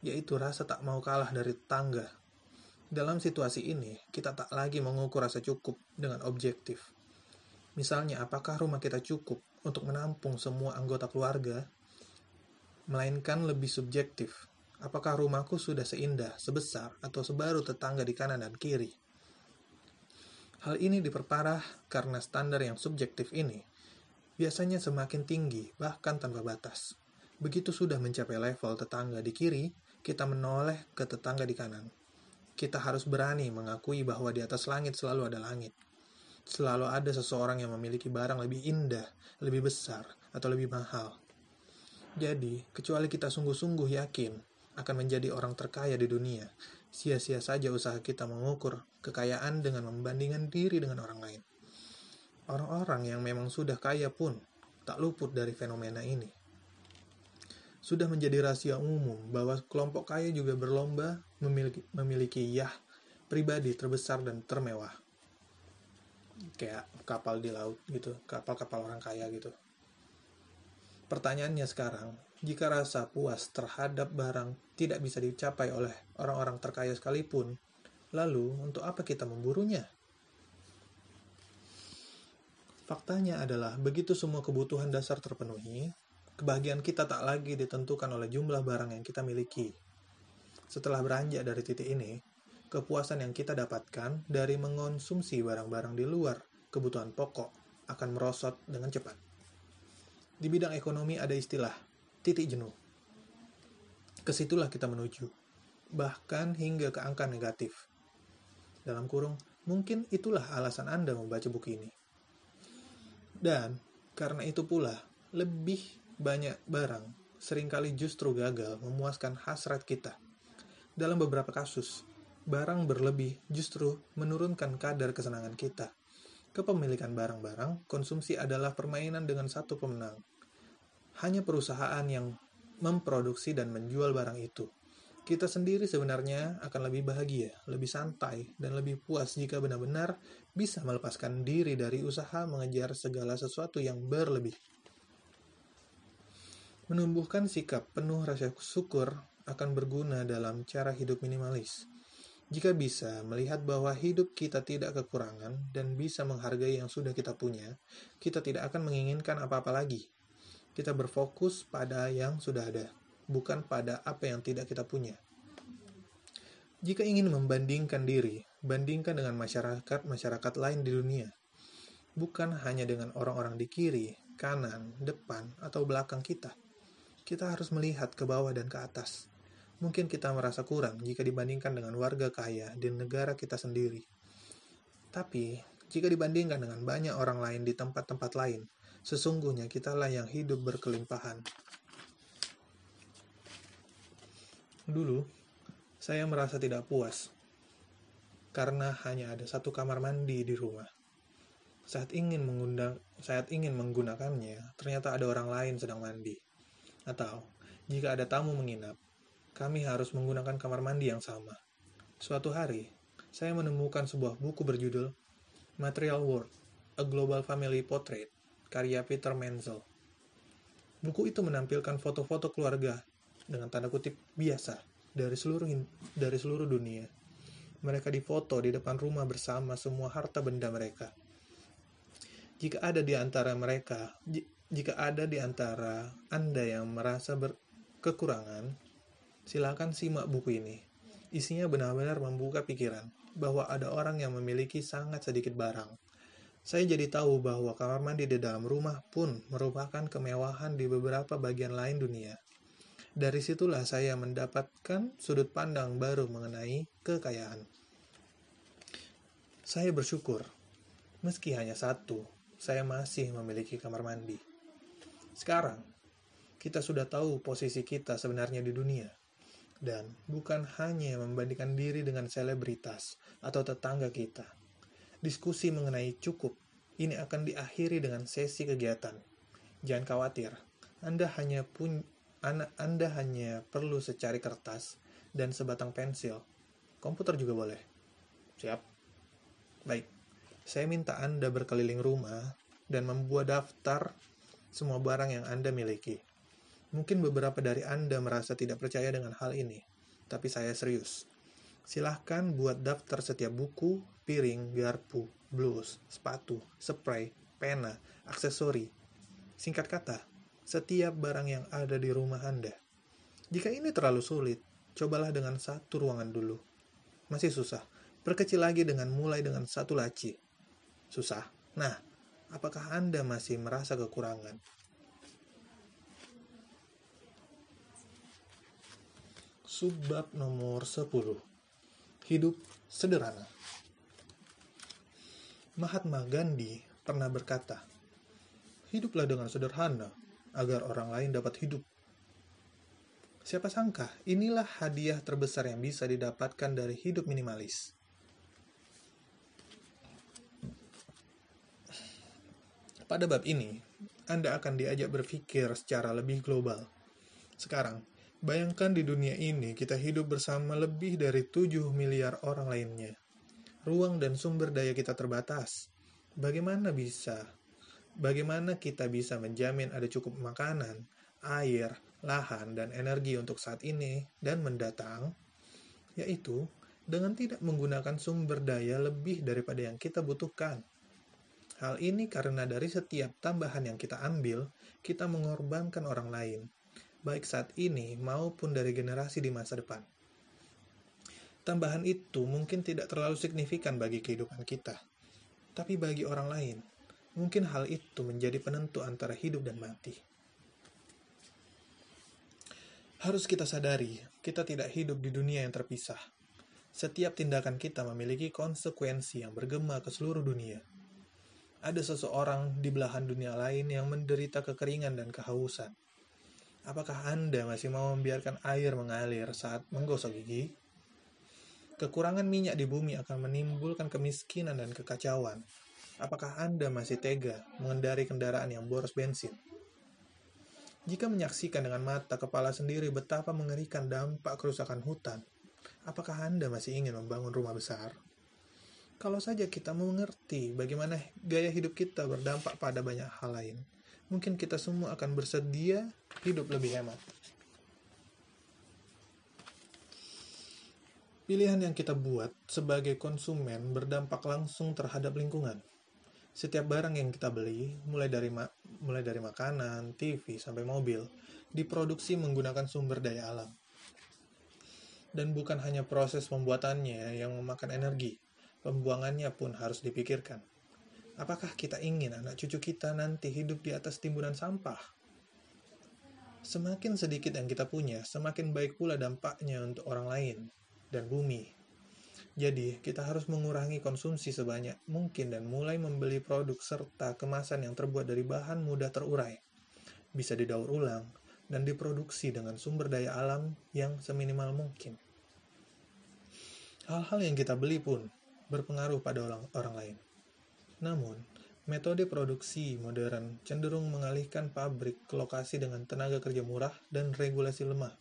yaitu rasa tak mau kalah dari tangga dalam situasi ini, kita tak lagi mengukur rasa cukup dengan objektif. Misalnya, apakah rumah kita cukup untuk menampung semua anggota keluarga? Melainkan lebih subjektif. Apakah rumahku sudah seindah, sebesar, atau sebaru tetangga di kanan dan kiri? Hal ini diperparah karena standar yang subjektif ini biasanya semakin tinggi, bahkan tanpa batas. Begitu sudah mencapai level tetangga di kiri, kita menoleh ke tetangga di kanan kita harus berani mengakui bahwa di atas langit selalu ada langit. Selalu ada seseorang yang memiliki barang lebih indah, lebih besar, atau lebih mahal. Jadi, kecuali kita sungguh-sungguh yakin akan menjadi orang terkaya di dunia, sia-sia saja usaha kita mengukur kekayaan dengan membandingkan diri dengan orang lain. Orang-orang yang memang sudah kaya pun tak luput dari fenomena ini sudah menjadi rahasia umum bahwa kelompok kaya juga berlomba memiliki, memiliki yah pribadi terbesar dan termewah. Kayak kapal di laut gitu, kapal-kapal orang kaya gitu. Pertanyaannya sekarang, jika rasa puas terhadap barang tidak bisa dicapai oleh orang-orang terkaya sekalipun, lalu untuk apa kita memburunya? Faktanya adalah begitu semua kebutuhan dasar terpenuhi, kebahagiaan kita tak lagi ditentukan oleh jumlah barang yang kita miliki. Setelah beranjak dari titik ini, kepuasan yang kita dapatkan dari mengonsumsi barang-barang di luar kebutuhan pokok akan merosot dengan cepat. Di bidang ekonomi ada istilah titik jenuh. Ke situlah kita menuju, bahkan hingga ke angka negatif. Dalam kurung, mungkin itulah alasan Anda membaca buku ini. Dan karena itu pula, lebih banyak barang sering kali justru gagal memuaskan hasrat kita. Dalam beberapa kasus, barang berlebih justru menurunkan kadar kesenangan kita. Kepemilikan barang-barang, konsumsi adalah permainan dengan satu pemenang. Hanya perusahaan yang memproduksi dan menjual barang itu. Kita sendiri sebenarnya akan lebih bahagia, lebih santai, dan lebih puas jika benar-benar bisa melepaskan diri dari usaha mengejar segala sesuatu yang berlebih. Menumbuhkan sikap penuh rasa syukur akan berguna dalam cara hidup minimalis. Jika bisa melihat bahwa hidup kita tidak kekurangan dan bisa menghargai yang sudah kita punya, kita tidak akan menginginkan apa-apa lagi. Kita berfokus pada yang sudah ada, bukan pada apa yang tidak kita punya. Jika ingin membandingkan diri, bandingkan dengan masyarakat-masyarakat lain di dunia. Bukan hanya dengan orang-orang di kiri, kanan, depan, atau belakang kita kita harus melihat ke bawah dan ke atas. Mungkin kita merasa kurang jika dibandingkan dengan warga kaya di negara kita sendiri. Tapi, jika dibandingkan dengan banyak orang lain di tempat-tempat lain, sesungguhnya kitalah yang hidup berkelimpahan. Dulu, saya merasa tidak puas karena hanya ada satu kamar mandi di rumah. Saat ingin mengundang, saat ingin menggunakannya, ternyata ada orang lain sedang mandi. Atau, jika ada tamu menginap, kami harus menggunakan kamar mandi yang sama. Suatu hari, saya menemukan sebuah buku berjudul Material World, A Global Family Portrait, karya Peter Menzel. Buku itu menampilkan foto-foto keluarga dengan tanda kutip biasa dari seluruh dari seluruh dunia. Mereka difoto di depan rumah bersama semua harta benda mereka. Jika ada di antara mereka, jika ada di antara Anda yang merasa berkekurangan, silakan simak buku ini. Isinya benar-benar membuka pikiran bahwa ada orang yang memiliki sangat sedikit barang, Saya jadi tahu bahwa kamar mandi di dalam rumah pun merupakan kemewahan di beberapa bagian lain dunia. Dari situlah saya mendapatkan sudut pandang baru mengenai kekayaan. Saya bersyukur, meski hanya satu, saya masih memiliki kamar mandi. Sekarang, kita sudah tahu posisi kita sebenarnya di dunia. Dan bukan hanya membandingkan diri dengan selebritas atau tetangga kita. Diskusi mengenai cukup ini akan diakhiri dengan sesi kegiatan. Jangan khawatir, Anda hanya pun Anda hanya perlu secari kertas dan sebatang pensil. Komputer juga boleh. Siap? Baik. Saya minta Anda berkeliling rumah dan membuat daftar semua barang yang Anda miliki. Mungkin beberapa dari Anda merasa tidak percaya dengan hal ini, tapi saya serius. Silahkan buat daftar setiap buku, piring, garpu, blus, sepatu, spray, pena, aksesori. Singkat kata, setiap barang yang ada di rumah Anda. Jika ini terlalu sulit, cobalah dengan satu ruangan dulu. Masih susah, perkecil lagi dengan mulai dengan satu laci. Susah. Nah, apakah Anda masih merasa kekurangan? Subbab nomor 10. Hidup sederhana. Mahatma Gandhi pernah berkata, Hiduplah dengan sederhana agar orang lain dapat hidup. Siapa sangka, inilah hadiah terbesar yang bisa didapatkan dari hidup minimalis. Pada bab ini, Anda akan diajak berpikir secara lebih global. Sekarang, Bayangkan di dunia ini kita hidup bersama lebih dari 7 miliar orang lainnya. Ruang dan sumber daya kita terbatas. Bagaimana bisa? Bagaimana kita bisa menjamin ada cukup makanan, air, lahan, dan energi untuk saat ini dan mendatang? Yaitu dengan tidak menggunakan sumber daya lebih daripada yang kita butuhkan. Hal ini karena dari setiap tambahan yang kita ambil, kita mengorbankan orang lain, baik saat ini maupun dari generasi di masa depan. Tambahan itu mungkin tidak terlalu signifikan bagi kehidupan kita, tapi bagi orang lain, mungkin hal itu menjadi penentu antara hidup dan mati. Harus kita sadari, kita tidak hidup di dunia yang terpisah. Setiap tindakan kita memiliki konsekuensi yang bergema ke seluruh dunia. Ada seseorang di belahan dunia lain yang menderita kekeringan dan kehausan Apakah Anda masih mau membiarkan air mengalir saat menggosok gigi? Kekurangan minyak di bumi akan menimbulkan kemiskinan dan kekacauan. Apakah Anda masih tega mengendari kendaraan yang boros bensin? Jika menyaksikan dengan mata kepala sendiri betapa mengerikan dampak kerusakan hutan, apakah Anda masih ingin membangun rumah besar? Kalau saja kita mengerti bagaimana gaya hidup kita berdampak pada banyak hal lain, mungkin kita semua akan bersedia hidup lebih hemat. Pilihan yang kita buat sebagai konsumen berdampak langsung terhadap lingkungan. Setiap barang yang kita beli, mulai dari mulai dari makanan, TV sampai mobil, diproduksi menggunakan sumber daya alam. Dan bukan hanya proses pembuatannya yang memakan energi, pembuangannya pun harus dipikirkan. Apakah kita ingin anak cucu kita nanti hidup di atas timbunan sampah? Semakin sedikit yang kita punya, semakin baik pula dampaknya untuk orang lain dan bumi. Jadi, kita harus mengurangi konsumsi sebanyak mungkin dan mulai membeli produk serta kemasan yang terbuat dari bahan mudah terurai, bisa didaur ulang, dan diproduksi dengan sumber daya alam yang seminimal mungkin. Hal-hal yang kita beli pun berpengaruh pada orang, orang lain. Namun, metode produksi modern cenderung mengalihkan pabrik ke lokasi dengan tenaga kerja murah dan regulasi lemah.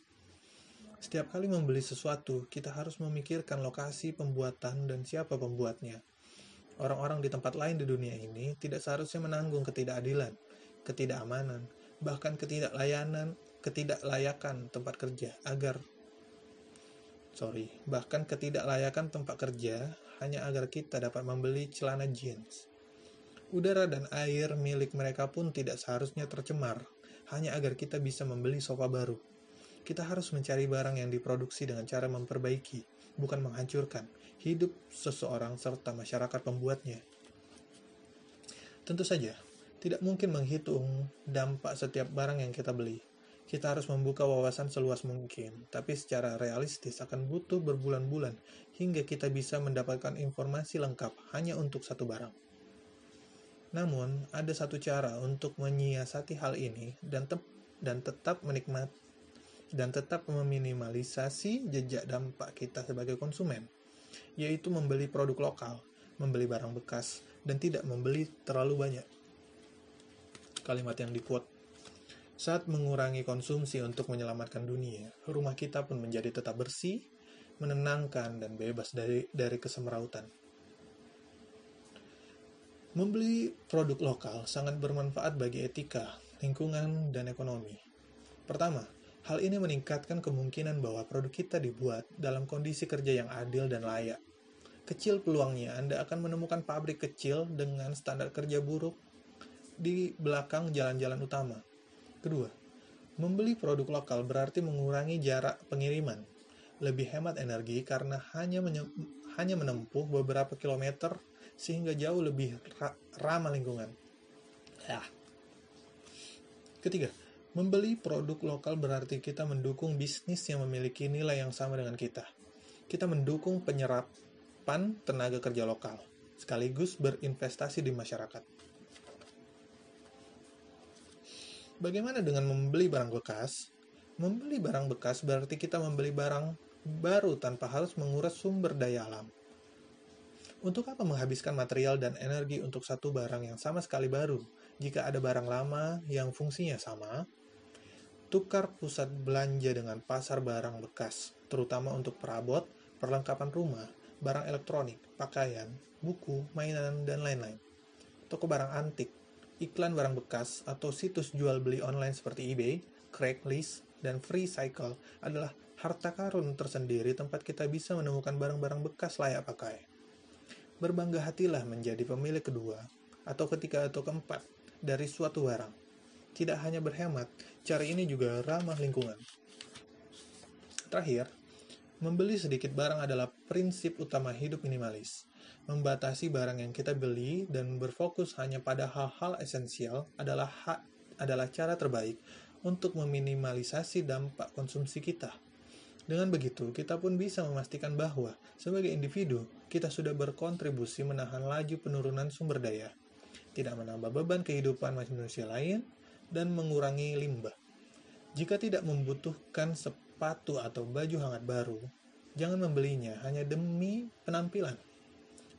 Setiap kali membeli sesuatu, kita harus memikirkan lokasi pembuatan dan siapa pembuatnya. Orang-orang di tempat lain di dunia ini tidak seharusnya menanggung ketidakadilan, ketidakamanan, bahkan ketidaklayanan, ketidaklayakan tempat kerja agar sorry, bahkan ketidaklayakan tempat kerja hanya agar kita dapat membeli celana jeans. Udara dan air milik mereka pun tidak seharusnya tercemar, hanya agar kita bisa membeli sofa baru. Kita harus mencari barang yang diproduksi dengan cara memperbaiki, bukan menghancurkan, hidup seseorang serta masyarakat pembuatnya. Tentu saja, tidak mungkin menghitung dampak setiap barang yang kita beli. Kita harus membuka wawasan seluas mungkin, tapi secara realistis akan butuh berbulan-bulan hingga kita bisa mendapatkan informasi lengkap hanya untuk satu barang. Namun, ada satu cara untuk menyiasati hal ini dan, te dan tetap menikmati dan tetap meminimalisasi jejak dampak kita sebagai konsumen, yaitu membeli produk lokal, membeli barang bekas, dan tidak membeli terlalu banyak. Kalimat yang dikuat saat mengurangi konsumsi untuk menyelamatkan dunia, rumah kita pun menjadi tetap bersih, menenangkan, dan bebas dari, dari kesemrautan. Membeli produk lokal sangat bermanfaat bagi etika, lingkungan, dan ekonomi. Pertama, hal ini meningkatkan kemungkinan bahwa produk kita dibuat dalam kondisi kerja yang adil dan layak. Kecil peluangnya Anda akan menemukan pabrik kecil dengan standar kerja buruk di belakang jalan-jalan utama. Kedua, membeli produk lokal berarti mengurangi jarak pengiriman. Lebih hemat energi karena hanya hanya menempuh beberapa kilometer sehingga jauh lebih ra ramah lingkungan. Ya. Ketiga, membeli produk lokal berarti kita mendukung bisnis yang memiliki nilai yang sama dengan kita. Kita mendukung penyerapan tenaga kerja lokal, sekaligus berinvestasi di masyarakat. Bagaimana dengan membeli barang bekas? Membeli barang bekas berarti kita membeli barang baru tanpa harus menguras sumber daya alam. Untuk apa menghabiskan material dan energi untuk satu barang yang sama sekali baru, jika ada barang lama yang fungsinya sama? Tukar pusat belanja dengan pasar barang bekas, terutama untuk perabot, perlengkapan rumah, barang elektronik, pakaian, buku, mainan, dan lain-lain. Toko barang antik, iklan barang bekas, atau situs jual beli online seperti eBay, Craigslist, dan Free Cycle adalah harta karun tersendiri tempat kita bisa menemukan barang-barang bekas layak pakai. Berbangga hatilah menjadi pemilik kedua, atau ketiga atau keempat, dari suatu barang. Tidak hanya berhemat, cara ini juga ramah lingkungan. Terakhir, membeli sedikit barang adalah prinsip utama hidup minimalis. Membatasi barang yang kita beli dan berfokus hanya pada hal-hal esensial adalah hak adalah cara terbaik untuk meminimalisasi dampak konsumsi kita. Dengan begitu, kita pun bisa memastikan bahwa sebagai individu, kita sudah berkontribusi menahan laju penurunan sumber daya, tidak menambah beban kehidupan manusia lain, dan mengurangi limbah. Jika tidak membutuhkan sepatu atau baju hangat baru, jangan membelinya hanya demi penampilan.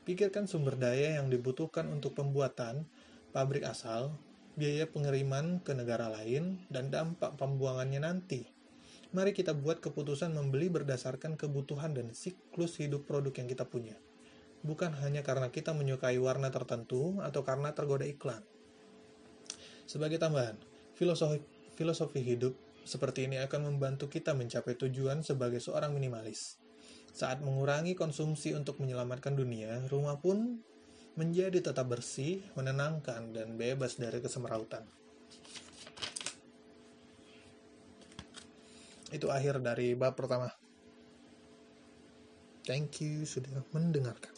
Pikirkan sumber daya yang dibutuhkan untuk pembuatan, pabrik asal, biaya pengiriman ke negara lain, dan dampak pembuangannya nanti mari kita buat keputusan membeli berdasarkan kebutuhan dan siklus hidup produk yang kita punya. Bukan hanya karena kita menyukai warna tertentu atau karena tergoda iklan. Sebagai tambahan, filosofi, filosofi hidup seperti ini akan membantu kita mencapai tujuan sebagai seorang minimalis. Saat mengurangi konsumsi untuk menyelamatkan dunia, rumah pun menjadi tetap bersih, menenangkan, dan bebas dari kesemrautan. Itu akhir dari bab pertama. Thank you sudah mendengarkan.